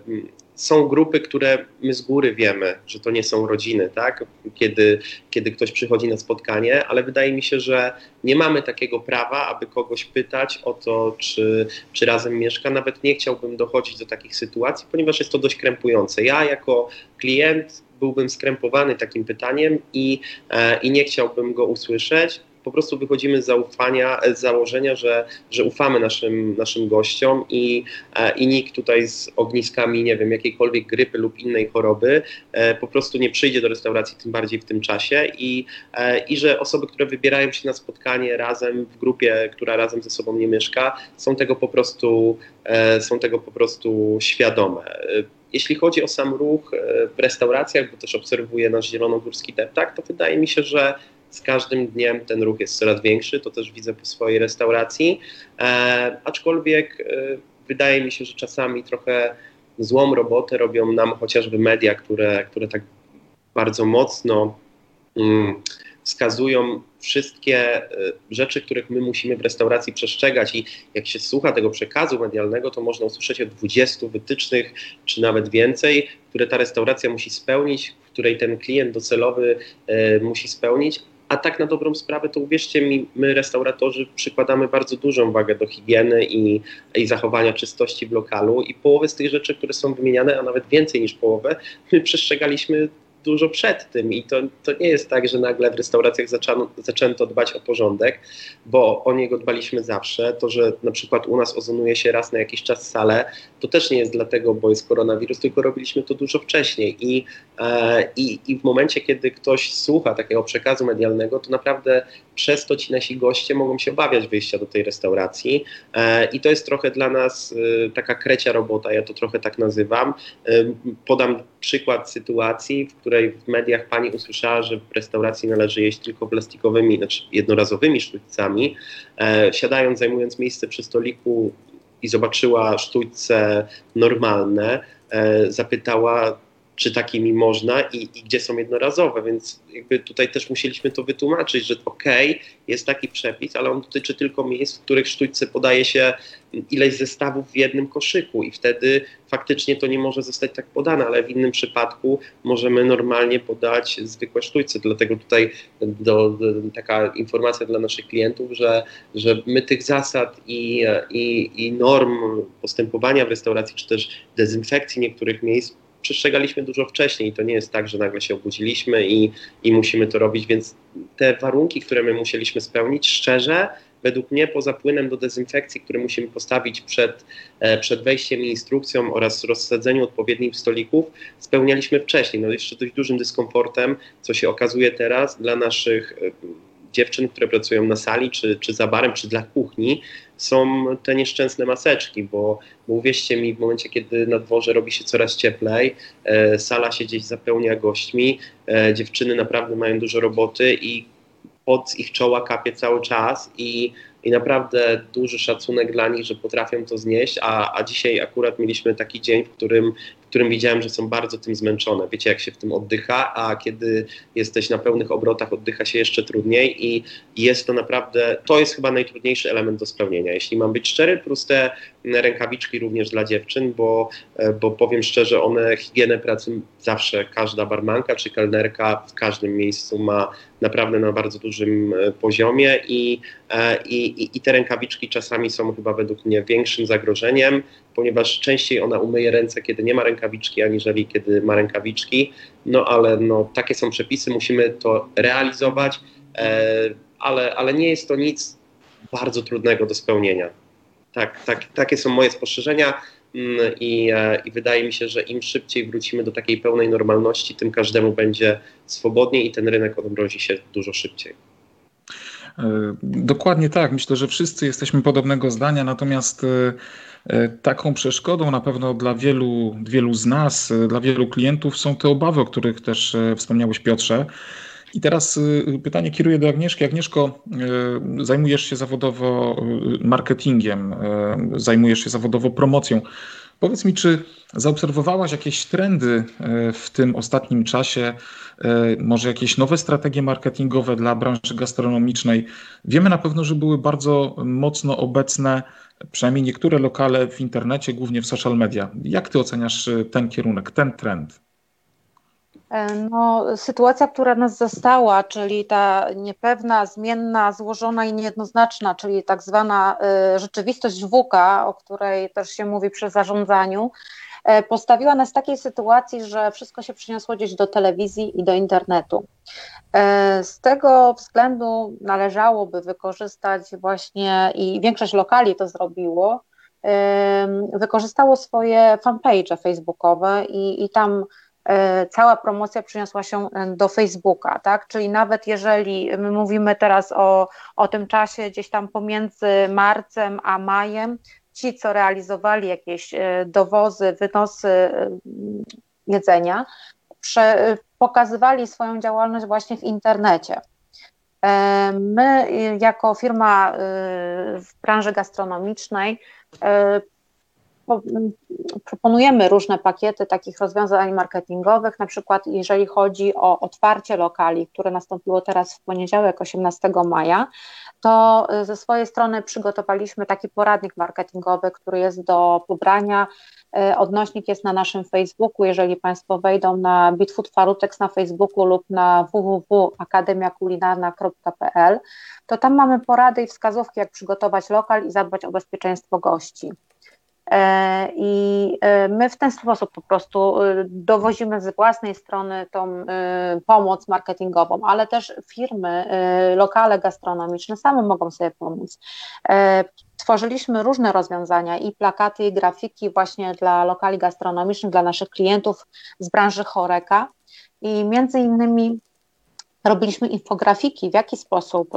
Um, są grupy, które my z góry wiemy, że to nie są rodziny, tak? Kiedy, kiedy ktoś przychodzi na spotkanie, ale wydaje mi się, że nie mamy takiego prawa, aby kogoś pytać o to, czy, czy razem mieszka. Nawet nie chciałbym dochodzić do takich sytuacji, ponieważ jest to dość krępujące. Ja jako klient byłbym skrępowany takim pytaniem i, e, i nie chciałbym go usłyszeć. Po prostu wychodzimy z zaufania, z założenia, że, że ufamy naszym, naszym gościom i, e, i nikt tutaj z ogniskami, nie wiem, jakiejkolwiek grypy lub innej choroby e, po prostu nie przyjdzie do restauracji, tym bardziej w tym czasie i, i że osoby, które wybierają się na spotkanie razem w grupie, która razem ze sobą nie mieszka, są tego po prostu, są tego po prostu świadome. Jeśli chodzi o sam ruch e, w restauracjach, bo też obserwuję nasz zielonogórski deptak, to wydaje mi się, że z każdym dniem ten ruch jest coraz większy, to też widzę po swojej restauracji, e, aczkolwiek e, wydaje mi się, że czasami trochę złą robotę robią nam chociażby media, które, które tak bardzo mocno mm, wskazują wszystkie e, rzeczy, których my musimy w restauracji przestrzegać. I jak się słucha tego przekazu medialnego, to można usłyszeć o 20 wytycznych, czy nawet więcej, które ta restauracja musi spełnić, której ten klient docelowy e, musi spełnić, a tak na dobrą sprawę, to uwierzcie mi, my restauratorzy przykładamy bardzo dużą wagę do higieny i, i zachowania czystości w lokalu. I połowę z tych rzeczy, które są wymieniane, a nawet więcej niż połowę, my przestrzegaliśmy dużo przed tym i to, to nie jest tak, że nagle w restauracjach zaczęto, zaczęto dbać o porządek, bo o niego dbaliśmy zawsze. To, że na przykład u nas ozonuje się raz na jakiś czas salę, to też nie jest dlatego, bo jest koronawirus, tylko robiliśmy to dużo wcześniej i, e, i, i w momencie, kiedy ktoś słucha takiego przekazu medialnego, to naprawdę przez to ci nasi goście mogą się obawiać wyjścia do tej restauracji e, i to jest trochę dla nas e, taka krecia robota, ja to trochę tak nazywam. E, podam przykład sytuacji, w której w mediach pani usłyszała, że w restauracji należy jeść tylko plastikowymi, znaczy jednorazowymi sztućcami. Siadając, zajmując miejsce przy stoliku i zobaczyła sztućce normalne, zapytała, czy takimi można i, i, gdzie są jednorazowe, więc jakby tutaj też musieliśmy to wytłumaczyć, że okej, okay, jest taki przepis, ale on dotyczy tylko miejsc, w których sztućce podaje się ileś zestawów w jednym koszyku i wtedy faktycznie to nie może zostać tak podane, ale w innym przypadku możemy normalnie podać zwykłe sztućce, dlatego tutaj do, do, taka informacja dla naszych klientów, że, że my tych zasad i, i, i norm postępowania w restauracji, czy też dezynfekcji niektórych miejsc przestrzegaliśmy dużo wcześniej to nie jest tak, że nagle się obudziliśmy i, i musimy to robić, więc te warunki, które my musieliśmy spełnić, szczerze, według mnie poza płynem do dezynfekcji, który musimy postawić przed, e, przed wejściem i instrukcją oraz rozsadzeniu odpowiednich stolików, spełnialiśmy wcześniej. No jeszcze dość dużym dyskomfortem, co się okazuje teraz dla naszych e, dziewczyn, które pracują na sali, czy, czy za barem, czy dla kuchni, są te nieszczęsne maseczki, bo, bo uwierzcie mi, w momencie, kiedy na dworze robi się coraz cieplej, e, sala się gdzieś zapełnia gośćmi, e, dziewczyny naprawdę mają dużo roboty i pod ich czoła kapie cały czas i, i naprawdę duży szacunek dla nich, że potrafią to znieść, a, a dzisiaj akurat mieliśmy taki dzień, w którym, którym widziałem, że są bardzo tym zmęczone. Wiecie, jak się w tym oddycha, a kiedy jesteś na pełnych obrotach, oddycha się jeszcze trudniej i jest to naprawdę, to jest chyba najtrudniejszy element do spełnienia. Jeśli mam być szczery, plus te rękawiczki również dla dziewczyn, bo, bo powiem szczerze, one higienę pracy zawsze każda barmanka czy kelnerka w każdym miejscu ma naprawdę na bardzo dużym e, poziomie i, e, i, i te rękawiczki czasami są chyba według mnie większym zagrożeniem, ponieważ częściej ona umyje ręce, kiedy nie ma rękawiczki, aniżeli kiedy ma rękawiczki. No ale no, takie są przepisy, musimy to realizować, e, ale, ale nie jest to nic bardzo trudnego do spełnienia. Tak, tak, takie są moje spostrzeżenia. Mm, I, e, I, wydaje mi się, że im szybciej wrócimy do takiej pełnej normalności, tym każdemu będzie swobodniej i ten rynek odmrozi się dużo szybciej. E, dokładnie tak. Myślę, że wszyscy jesteśmy podobnego zdania, natomiast e, taką przeszkodą na pewno dla wielu, wielu z nas, dla wielu klientów są te obawy, o których też wspomniałeś Piotrze. I teraz y, pytanie kieruję do Agnieszki. Agnieszko, y, zajmujesz się zawodowo y, marketingiem, zajmujesz się zawodowo promocją. Powiedz mi, czy zaobserwowałaś jakieś trendy w tym ostatnim czasie, może jakieś nowe strategie marketingowe dla branży gastronomicznej? Wiemy na pewno, że były bardzo mocno obecne, przynajmniej niektóre lokale w internecie, głównie w social media. Jak ty oceniasz ten kierunek, ten trend? E, no, sytuacja, która nas zastała, czyli ta niepewna, zmienna, złożona i niejednoznaczna, czyli tak zwana e, rzeczywistość WUKA, o której też się mówi przy zarządzaniu, e, postawiła nas w takiej sytuacji, że wszystko się przyniosło gdzieś do telewizji i do internetu. Z tego względu należałoby wykorzystać właśnie, i większość lokali to zrobiło, wykorzystało swoje fanpage facebookowe i, i tam cała promocja przyniosła się e, do Facebooka, tak? Czyli nawet jeżeli my mówimy teraz o, o tym czasie gdzieś tam pomiędzy marcem a majem, ci, co realizowali jakieś e, dowozy, wynosy jedzenia, prze, pokazywali swoją działalność właśnie w internecie. My, jako firma w branży gastronomicznej, proponujemy różne pakiety takich rozwiązań marketingowych, na przykład jeżeli chodzi o otwarcie lokali, które nastąpiło teraz w poniedziałek 18 maja, to y, ze swojej strony przygotowaliśmy taki poradnik marketingowy, który jest do pobrania. Y, odnośnik jest na naszym Facebooku. Jeżeli Państwo wejdą na Bitfood Farutex na Facebooku lub na www.akademiakulinarna.pl, to tam mamy porady i wskazówki, jak przygotować lokal i zadbać o bezpieczeństwo gości. E, I e, my w ten sposób po prostu e, dowozimy z własnej strony tą pomoc marketingową, ale też firmy, lokale gastronomiczne same mogą sobie pomóc. Tworzyliśmy różne rozwiązania i plakaty, i grafiki właśnie dla lokali gastronomicznych, dla naszych klientów z branży choreka i między innymi robiliśmy infografiki, w jaki sposób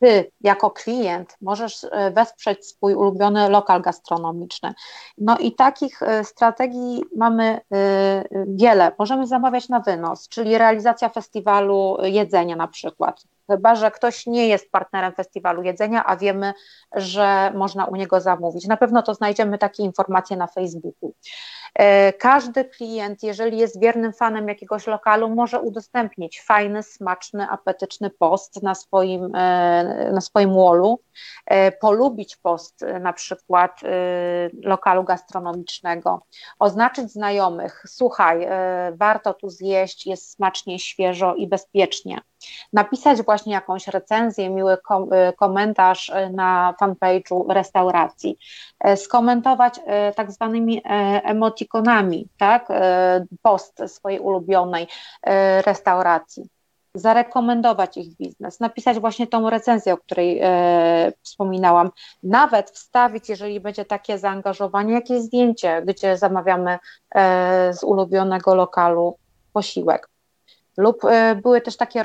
ty jako klient możesz e, wesprzeć swój ulubiony lokal gastronomiczny. No i takich e, strategii mamy e, wiele. Możemy zamawiać na wynos, czyli realizacja festiwalu jedzenia na przykład. Chyba, że ktoś nie jest partnerem festiwalu jedzenia, a wiemy, że można u niego zamówić. Na pewno to znajdziemy takie informacje na Facebooku. E, każdy klient, jeżeli jest wiernym fanem jakiegoś lokalu, może udostępnić fajny, smaczny, apetyczny post na swoim, e, na swoim wallu, e, polubić post na przykład lokalu gastronomicznego, oznaczyć znajomych, słuchaj, warto tu zjeść, jest smacznie, świeżo i bezpiecznie. Napisać właśnie jakąś recenzję, miły komentarz na fanpage'u restauracji, skomentować tak zwanymi emocjami, emotikonami, tak, e, post swojej ulubionej e, restauracji, zarekomendować ich biznes, napisać właśnie tą recenzję, o której e, wspominałam, nawet wstawić, jeżeli będzie takie zaangażowanie, jakieś zdjęcie, gdzie zamawiamy z ulubionego lokalu posiłek. Lub były też takie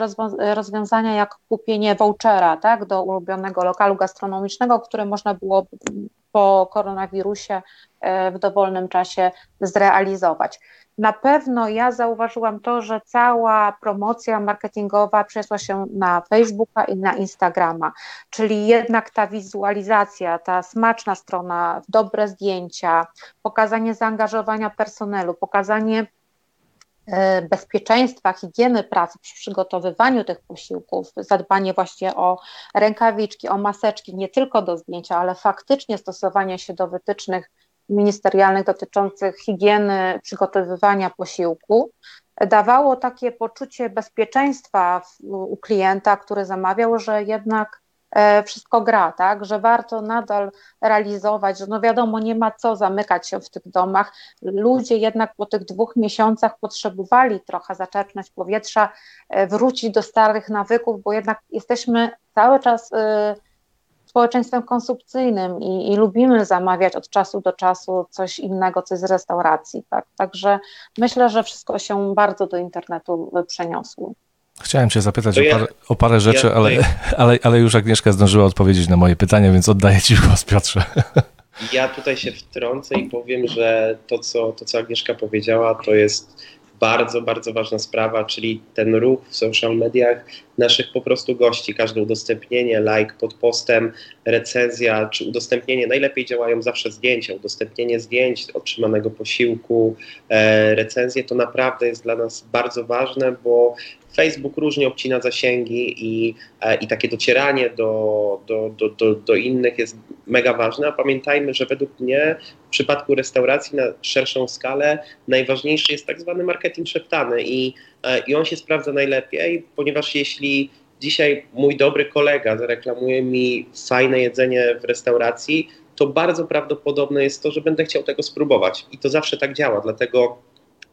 rozwiązania jak kupienie vouchera tak, do ulubionego lokalu gastronomicznego, które można było po koronawirusie w dowolnym czasie zrealizować. Na pewno ja zauważyłam to, że cała promocja marketingowa przeszła się na Facebooka i na Instagrama, czyli jednak ta wizualizacja, ta smaczna strona, dobre zdjęcia, pokazanie zaangażowania personelu, pokazanie e, bezpieczeństwa, higieny pracy przy przygotowywaniu tych posiłków, zadbanie właśnie o rękawiczki, o maseczki, nie tylko do zdjęcia, ale faktycznie stosowanie się do wytycznych ministerialnych dotyczących higieny przygotowywania posiłku dawało takie poczucie bezpieczeństwa u klienta, który zamawiał, że jednak e, wszystko gra, tak, że warto nadal realizować, że no wiadomo, nie ma co zamykać się w tych domach. Ludzie jednak po tych dwóch miesiącach potrzebowali trochę zaczerpnąć powietrza, e, wrócić do starych nawyków, bo jednak jesteśmy cały czas e, społeczeństwem konsumpcyjnym i, i, lubimy zamawiać od czasu do czasu coś innego, coś z restauracji. Tak? Także myślę, że wszystko się bardzo do internetu przeniosło. Chciałem Cię zapytać ja, o, parę, o, parę, rzeczy, ja ale, ale, ale już Agnieszka zdążyła odpowiedzieć na moje pytania, więc oddaję Ci głos, Piotrze. Ja tutaj się wtrącę i powiem, że to co, to, co Agnieszka powiedziała, to jest bardzo, bardzo ważna sprawa, czyli ten ruch w social mediach naszych po prostu gości. Każde udostępnienie, like pod postem, recenzja czy udostępnienie, najlepiej działają zawsze zdjęcia, udostępnienie zdjęć otrzymanego posiłku, e, recenzje to naprawdę jest dla nas bardzo ważne, bo Facebook różnie obcina zasięgi i, e, i takie docieranie do, do, do, do, do innych jest mega ważne, a pamiętajmy, że według mnie w przypadku restauracji na szerszą skalę najważniejszy jest tak zwany marketing szeptany i, i on się sprawdza najlepiej, ponieważ jeśli dzisiaj mój dobry kolega zareklamuje mi fajne jedzenie w restauracji, to bardzo prawdopodobne jest to, że będę chciał tego spróbować. I to zawsze tak działa, dlatego,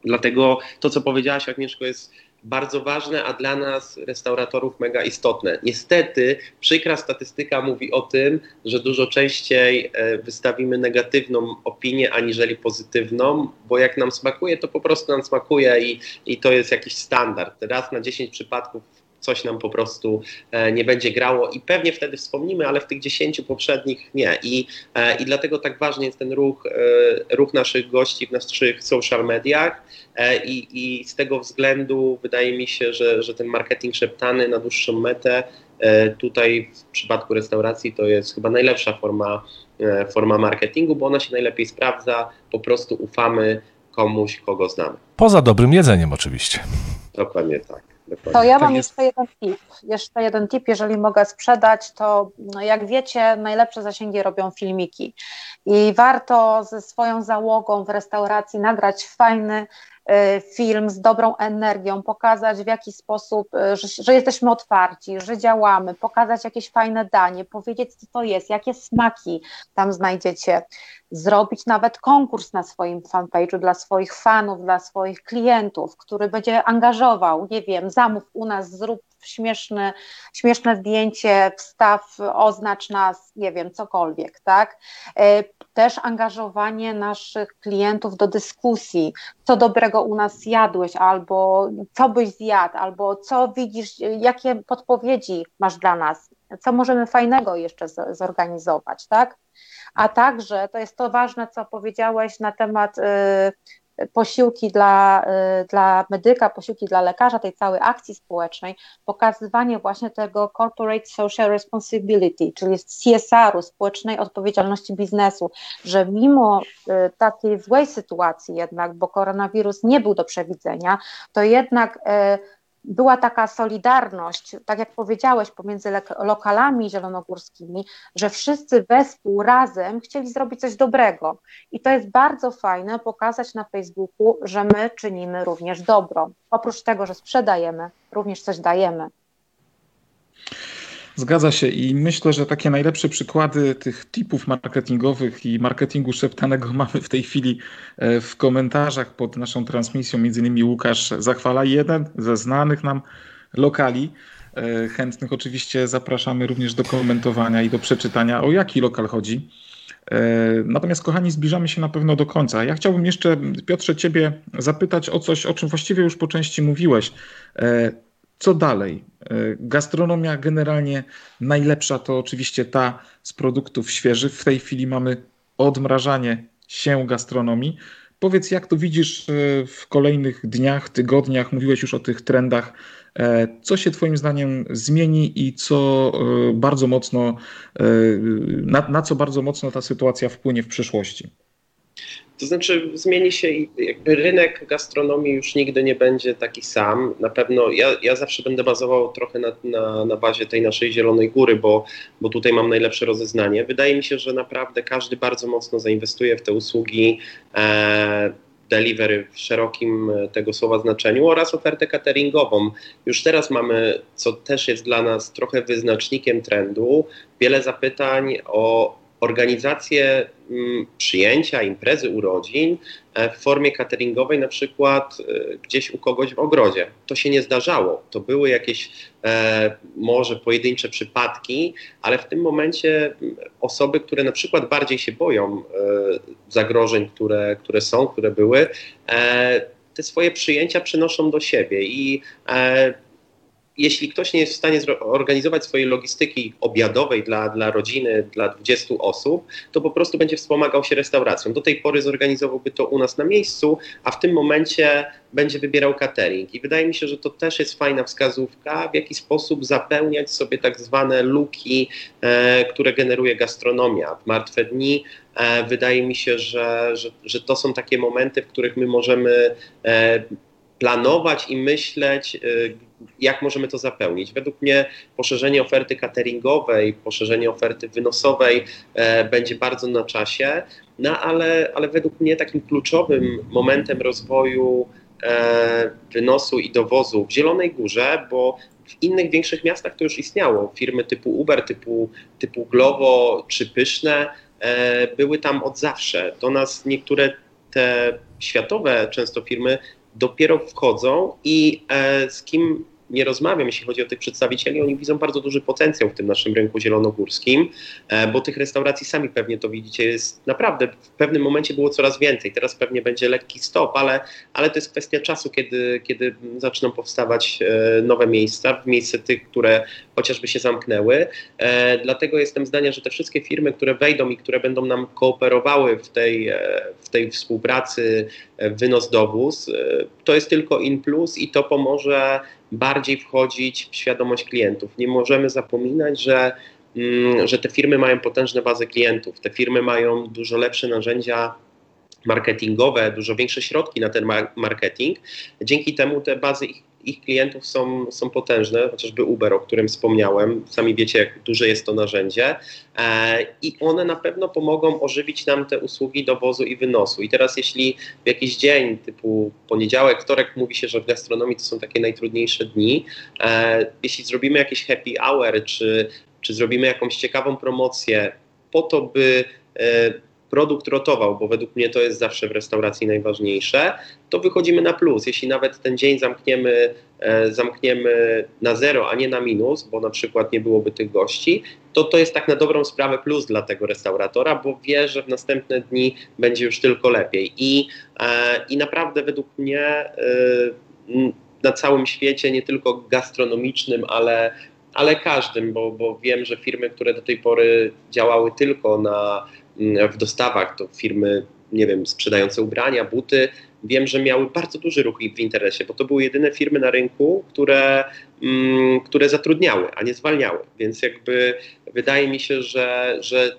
dlatego to, co powiedziałaś, Agnieszko, jest bardzo ważne, a dla nas, restauratorów, mega istotne. Niestety, przykra statystyka mówi o tym, że dużo częściej e, wystawimy negatywną opinię aniżeli pozytywną, bo jak nam smakuje, to po prostu nam smakuje i, i to jest jakiś standard. Raz na 10 przypadków coś nam po prostu e, nie będzie grało i pewnie wtedy wspomnimy, ale w tych 10 poprzednich nie. I, e, i dlatego tak ważny jest ten ruch, e, ruch naszych gości w naszych social mediach i, i z tego względu wydaje mi się, że, że ten marketing szeptany na dłuższą metę tutaj w przypadku restauracji to jest chyba najlepsza forma, forma marketingu, bo ona się najlepiej sprawdza, po prostu ufamy komuś, kogo znamy. Poza dobrym jedzeniem oczywiście. Dokładnie tak. To ja mam tak jeszcze jeden tip. Jeszcze jeden tip, jeżeli mogę sprzedać, to no jak wiecie, najlepsze zasięgi robią filmiki. I warto ze swoją załogą w restauracji nagrać fajny film z dobrą energią, pokazać w jaki sposób, y, że, że, jesteśmy otwarci, że działamy, pokazać jakieś fajne danie, powiedzieć, co to jest, jakie smaki tam znajdziecie, zrobić nawet konkurs na swoim fanpage'u dla swoich fanów, dla swoich klientów, który będzie angażował, nie wiem, zamów u nas, zrób śmieszne, śmieszne zdjęcie, wstaw, oznacz nas, nie wiem, cokolwiek, tak? Też angażowanie naszych klientów do dyskusji, co dobrego u nas jadłeś, albo co byś zjadł, albo co widzisz, jakie podpowiedzi masz dla nas, co możemy fajnego jeszcze zorganizować, tak? A także, to jest to ważne, co powiedziałeś na temat y, posiłki dla, y, dla medyka, posiłki dla lekarza, tej całej akcji społecznej, pokazywanie właśnie tego Corporate Social Responsibility, czyli CSR-u, społecznej odpowiedzialności biznesu, że mimo y, takiej złej sytuacji jednak, bo koronawirus nie był do przewidzenia, to jednak y, była taka solidarność, tak jak powiedziałeś, pomiędzy lokalami zielonogórskimi, że wszyscy wespół razem chcieli zrobić coś dobrego. I to jest bardzo fajne pokazać na Facebooku, że my czynimy również dobro. Oprócz tego, że sprzedajemy, również coś dajemy. Zgadza się i myślę, że takie najlepsze przykłady tych tipów marketingowych i marketingu szeptanego mamy w tej chwili e, w komentarzach pod naszą transmisją. Między innymi Łukasz zachwala jeden ze znanych nam lokali. E, chętnych oczywiście zapraszamy również do komentowania i do przeczytania, o jaki lokal chodzi. E, natomiast, kochani, zbliżamy się na pewno do końca. Ja chciałbym jeszcze, Piotrze, Ciebie zapytać o coś, o czym właściwie już po części mówiłeś. Co dalej? E, gastronomia generalnie najlepsza to oczywiście ta z produktów świeżych. W tej chwili mamy odmrażanie się gastronomii. Powiedz, jak to widzisz w kolejnych dniach, tygodniach? Mówiłeś już o tych trendach. Co się Twoim zdaniem zmieni i co bardzo mocno, na, na co bardzo mocno ta sytuacja wpłynie w przyszłości? To znaczy zmieni się jakby rynek gastronomii już nigdy nie będzie taki sam. Na pewno ja, ja zawsze będę bazował trochę na, na, na bazie tej naszej Zielonej Góry, bo, bo tutaj mam najlepsze rozeznanie. Wydaje mi się, że naprawdę każdy bardzo mocno zainwestuje w te usługi e, delivery w szerokim e, tego słowa znaczeniu oraz ofertę cateringową. Już teraz mamy, co też jest dla nas trochę wyznacznikiem trendu, wiele zapytań o organizację mm, przyjęcia, imprezy urodzin e, w formie cateringowej, na przykład e, gdzieś u kogoś w ogrodzie. To się nie zdarzało. To były jakieś e, może pojedyncze przypadki, ale w tym momencie mm, osoby, które na przykład bardziej się boją zagrożeń, które, które są, które były, te swoje przyjęcia przenoszą do siebie i jeśli ktoś nie jest w stanie organizować swojej logistyki obiadowej dla, dla rodziny, dla 20 osób, to po prostu będzie wspomagał się restauracją. Do tej pory zorganizowałby to u nas na miejscu, a w tym momencie będzie wybierał catering. I wydaje mi się, że to też jest fajna wskazówka, w jaki sposób zapełniać sobie tak zwane luki, e, które generuje gastronomia. W martwe dni e, wydaje mi się, że, że, że to są takie momenty, w których my możemy e, planować i myśleć, y, jak możemy to zapełnić. Według mnie poszerzenie oferty cateringowej, poszerzenie oferty wynosowej e, będzie bardzo na czasie, no ale, ale według mnie takim kluczowym momentem rozwoju e, wynosu i dowozu w Zielonej Górze, bo w innych większych miastach to już istniało. Firmy typu Uber, typu, typu Glovo czy Pyszne e, były tam od zawsze. Do nas niektóre te światowe często firmy dopiero wchodzą i e, z kim nie rozmawiam, jeśli chodzi o tych przedstawicieli, oni widzą bardzo duży potencjał w tym naszym rynku zielonogórskim, e, bo tych restauracji sami pewnie to widzicie, jest naprawdę w pewnym momencie było coraz więcej. Teraz pewnie będzie lekki stop, ale, ale to jest kwestia czasu, kiedy, kiedy zaczną powstawać e, nowe miejsca, w miejsce tych, które chociażby się zamknęły. E, dlatego jestem zdania, że te wszystkie firmy, które wejdą i które będą nam kooperowały w tej, w tej współpracy wynos-dowóz, to jest tylko in plus i to pomoże bardziej wchodzić w świadomość klientów. Nie możemy zapominać, że, mm, że te firmy mają potężne bazy klientów, te firmy mają dużo lepsze narzędzia marketingowe, dużo większe środki na ten marketing. Dzięki temu te bazy ich ich klientów są, są potężne, chociażby Uber, o którym wspomniałem. Sami wiecie, jak duże jest to narzędzie. E, I one na pewno pomogą ożywić nam te usługi dowozu i wynosu. I teraz, jeśli w jakiś dzień, typu poniedziałek, wtorek, mówi się, że w gastronomii to są takie najtrudniejsze dni, e, jeśli zrobimy jakiś happy hour, czy, czy zrobimy jakąś ciekawą promocję, po to, by e, produkt rotował, bo według mnie to jest zawsze w restauracji najważniejsze, to wychodzimy na plus. Jeśli nawet ten dzień zamkniemy, e, zamkniemy na zero, a nie na minus, bo na przykład nie byłoby tych gości, to to jest tak na dobrą sprawę plus dla tego restauratora, bo wie, że w następne dni będzie już tylko lepiej. I, e, i naprawdę według mnie e, na całym świecie, nie tylko gastronomicznym, ale ale każdym, bo, bo wiem, że firmy, które do tej pory działały tylko na w dostawach, to firmy, nie wiem, sprzedające ubrania, buty, wiem, że miały bardzo duży ruch w interesie, bo to były jedyne firmy na rynku, które, mm, które zatrudniały, a nie zwalniały. Więc jakby wydaje mi się, że, że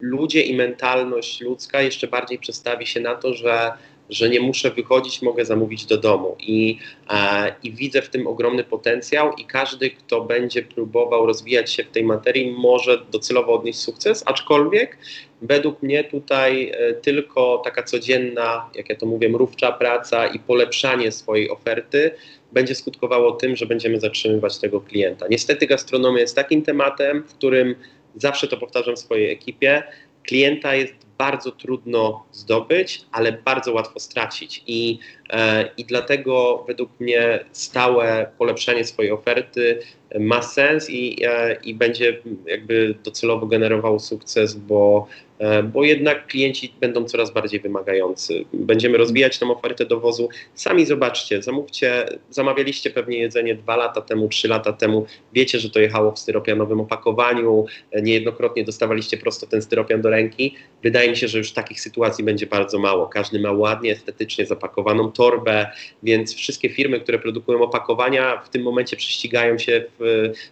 ludzie i mentalność ludzka jeszcze bardziej przestawi się na to, że że nie muszę wychodzić, mogę zamówić do domu. I, e, I widzę w tym ogromny potencjał, i każdy, kto będzie próbował rozwijać się w tej materii, może docelowo odnieść sukces, aczkolwiek według mnie tutaj e, tylko taka codzienna, jak ja to mówię, mrówcza praca i polepszanie swojej oferty będzie skutkowało tym, że będziemy zatrzymywać tego klienta. Niestety gastronomia jest takim tematem, w którym zawsze to powtarzam swojej ekipie, klienta jest bardzo trudno zdobyć, ale bardzo łatwo stracić. I, e, i dlatego według mnie stałe polepszanie swojej oferty ma sens i, e, i będzie jakby docelowo generował sukces, bo, E, bo jednak klienci będą coraz bardziej wymagający. Będziemy rozwijać tą ofertę dowozu. Sami zobaczcie, zamówcie, zamawialiście pewnie jedzenie dwa lata temu, trzy lata temu, wiecie, że to jechało w styropianowym opakowaniu, niejednokrotnie dostawaliście prosto ten styropian do ręki. Wydaje mi się, że już takich sytuacji będzie bardzo mało. Każdy ma ładnie, estetycznie zapakowaną torbę, więc wszystkie firmy, które produkują opakowania, w tym momencie prześcigają się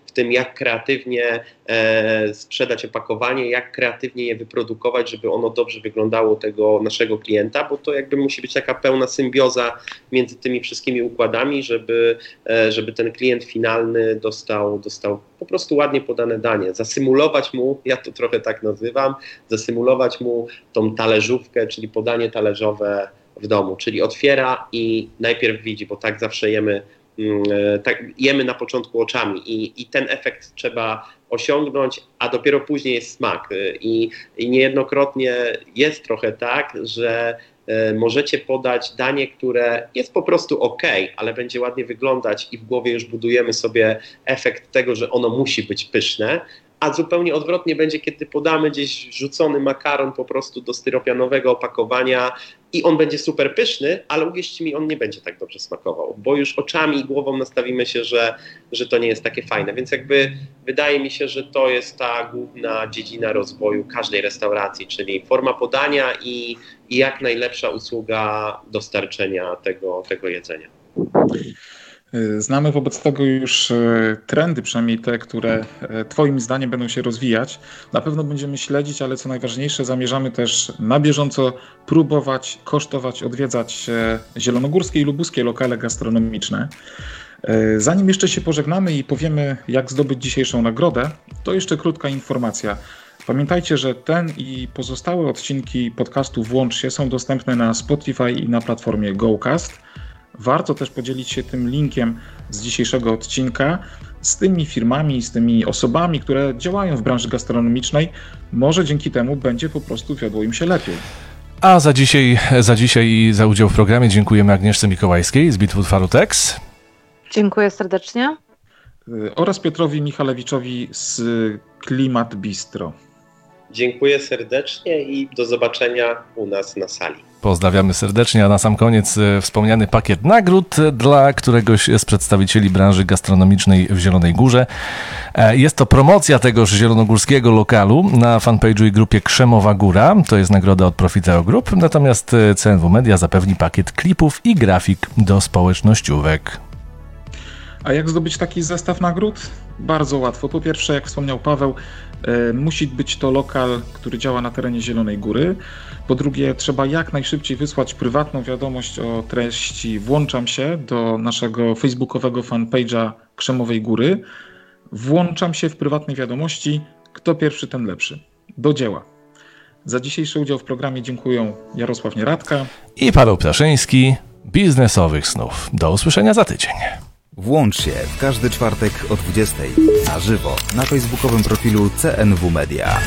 w, tym, jak kreatywnie e, sprzedać opakowanie, jak kreatywnie je wyprodukować, żeby ono dobrze wyglądało tego naszego klienta, bo to jakby musi być taka pełna symbioza między tymi wszystkimi układami, żeby, e, żeby ten klient finalny dostał, dostał po prostu ładnie podane danie. Zasymulować mu, ja to trochę tak nazywam, zasymulować mu tą talerzówkę, czyli podanie talerzowe w domu, czyli otwiera i najpierw widzi, bo tak zawsze jemy tak, jemy na początku oczami i, i ten efekt trzeba osiągnąć, a dopiero później jest smak. E, I, I niejednokrotnie jest trochę tak, że e, możecie podać danie, które jest po prostu ok, ale będzie ładnie wyglądać i w głowie już budujemy sobie efekt tego, że ono musi być pyszne, a zupełnie odwrotnie będzie, kiedy podamy gdzieś rzucony makaron po prostu do styropianowego opakowania i on będzie super pyszny, ale uwierzcie mi, on nie będzie tak dobrze smakował, bo już oczami i głową nastawimy się, że, że to nie jest takie fajne. Więc jakby wydaje mi się, że to jest ta główna dziedzina rozwoju każdej restauracji, czyli forma podania i, i jak najlepsza usługa dostarczenia tego, tego jedzenia. Y, znamy wobec tego już y, trendy, przynajmniej te, które y, Twoim zdaniem będą się rozwijać. Na pewno będziemy śledzić, ale co najważniejsze, zamierzamy też na bieżąco próbować, kosztować, odwiedzać zielonogórskie i lubuskie lokale gastronomiczne. Zanim jeszcze się pożegnamy i powiemy, jak zdobyć dzisiejszą nagrodę, to jeszcze krótka informacja. Pamiętajcie, że ten i pozostałe odcinki podcastu Włącz się są dostępne na Spotify i na platformie GoCast. Warto też podzielić się tym linkiem z dzisiejszego odcinka z tymi firmami, z tymi osobami, które działają w branży gastronomicznej. Może dzięki temu będzie po prostu wiodło im się lepiej. A za dzisiaj, za dzisiaj i za udział w programie dziękujemy Agnieszce Mikołajskiej z Bitwood Farutex. Dziękuję serdecznie. Y, oraz Piotrowi Michalewiczowi z Klimat Bistro. Dziękuję serdecznie i do zobaczenia u nas na sali. Pozdrawiamy serdecznie, a na sam koniec e, wspomniany pakiet nagród dla któregoś z przedstawicieli branży gastronomicznej w Zielonej Górze. E, jest to promocja tegoż zielonogórskiego lokalu na fanpage'u i grupie Krzemowa Góra. To jest nagroda od Profiteo Group, natomiast e, CNW Media zapewni pakiet klipów i grafik do społecznościówek. A jak zdobyć taki zestaw nagród? Bardzo łatwo. Po pierwsze, jak wspomniał Paweł, musi być to lokal, który działa na terenie Zielonej Góry. Po drugie, trzeba jak najszybciej wysłać prywatną wiadomość o treści Włączam się do naszego facebookowego fanpage'a Krzemowej Góry. Włączam się w prywatnej wiadomości. Kto pierwszy, ten lepszy. Do dzieła. Za dzisiejszy udział w programie dziękuję Jarosław Nieradka i Paweł Ptaszyński. Biznesowych snów. Do usłyszenia za tydzień. Włącz się w każdy czwartek o 20 na żywo na facebookowym profilu CNW Media.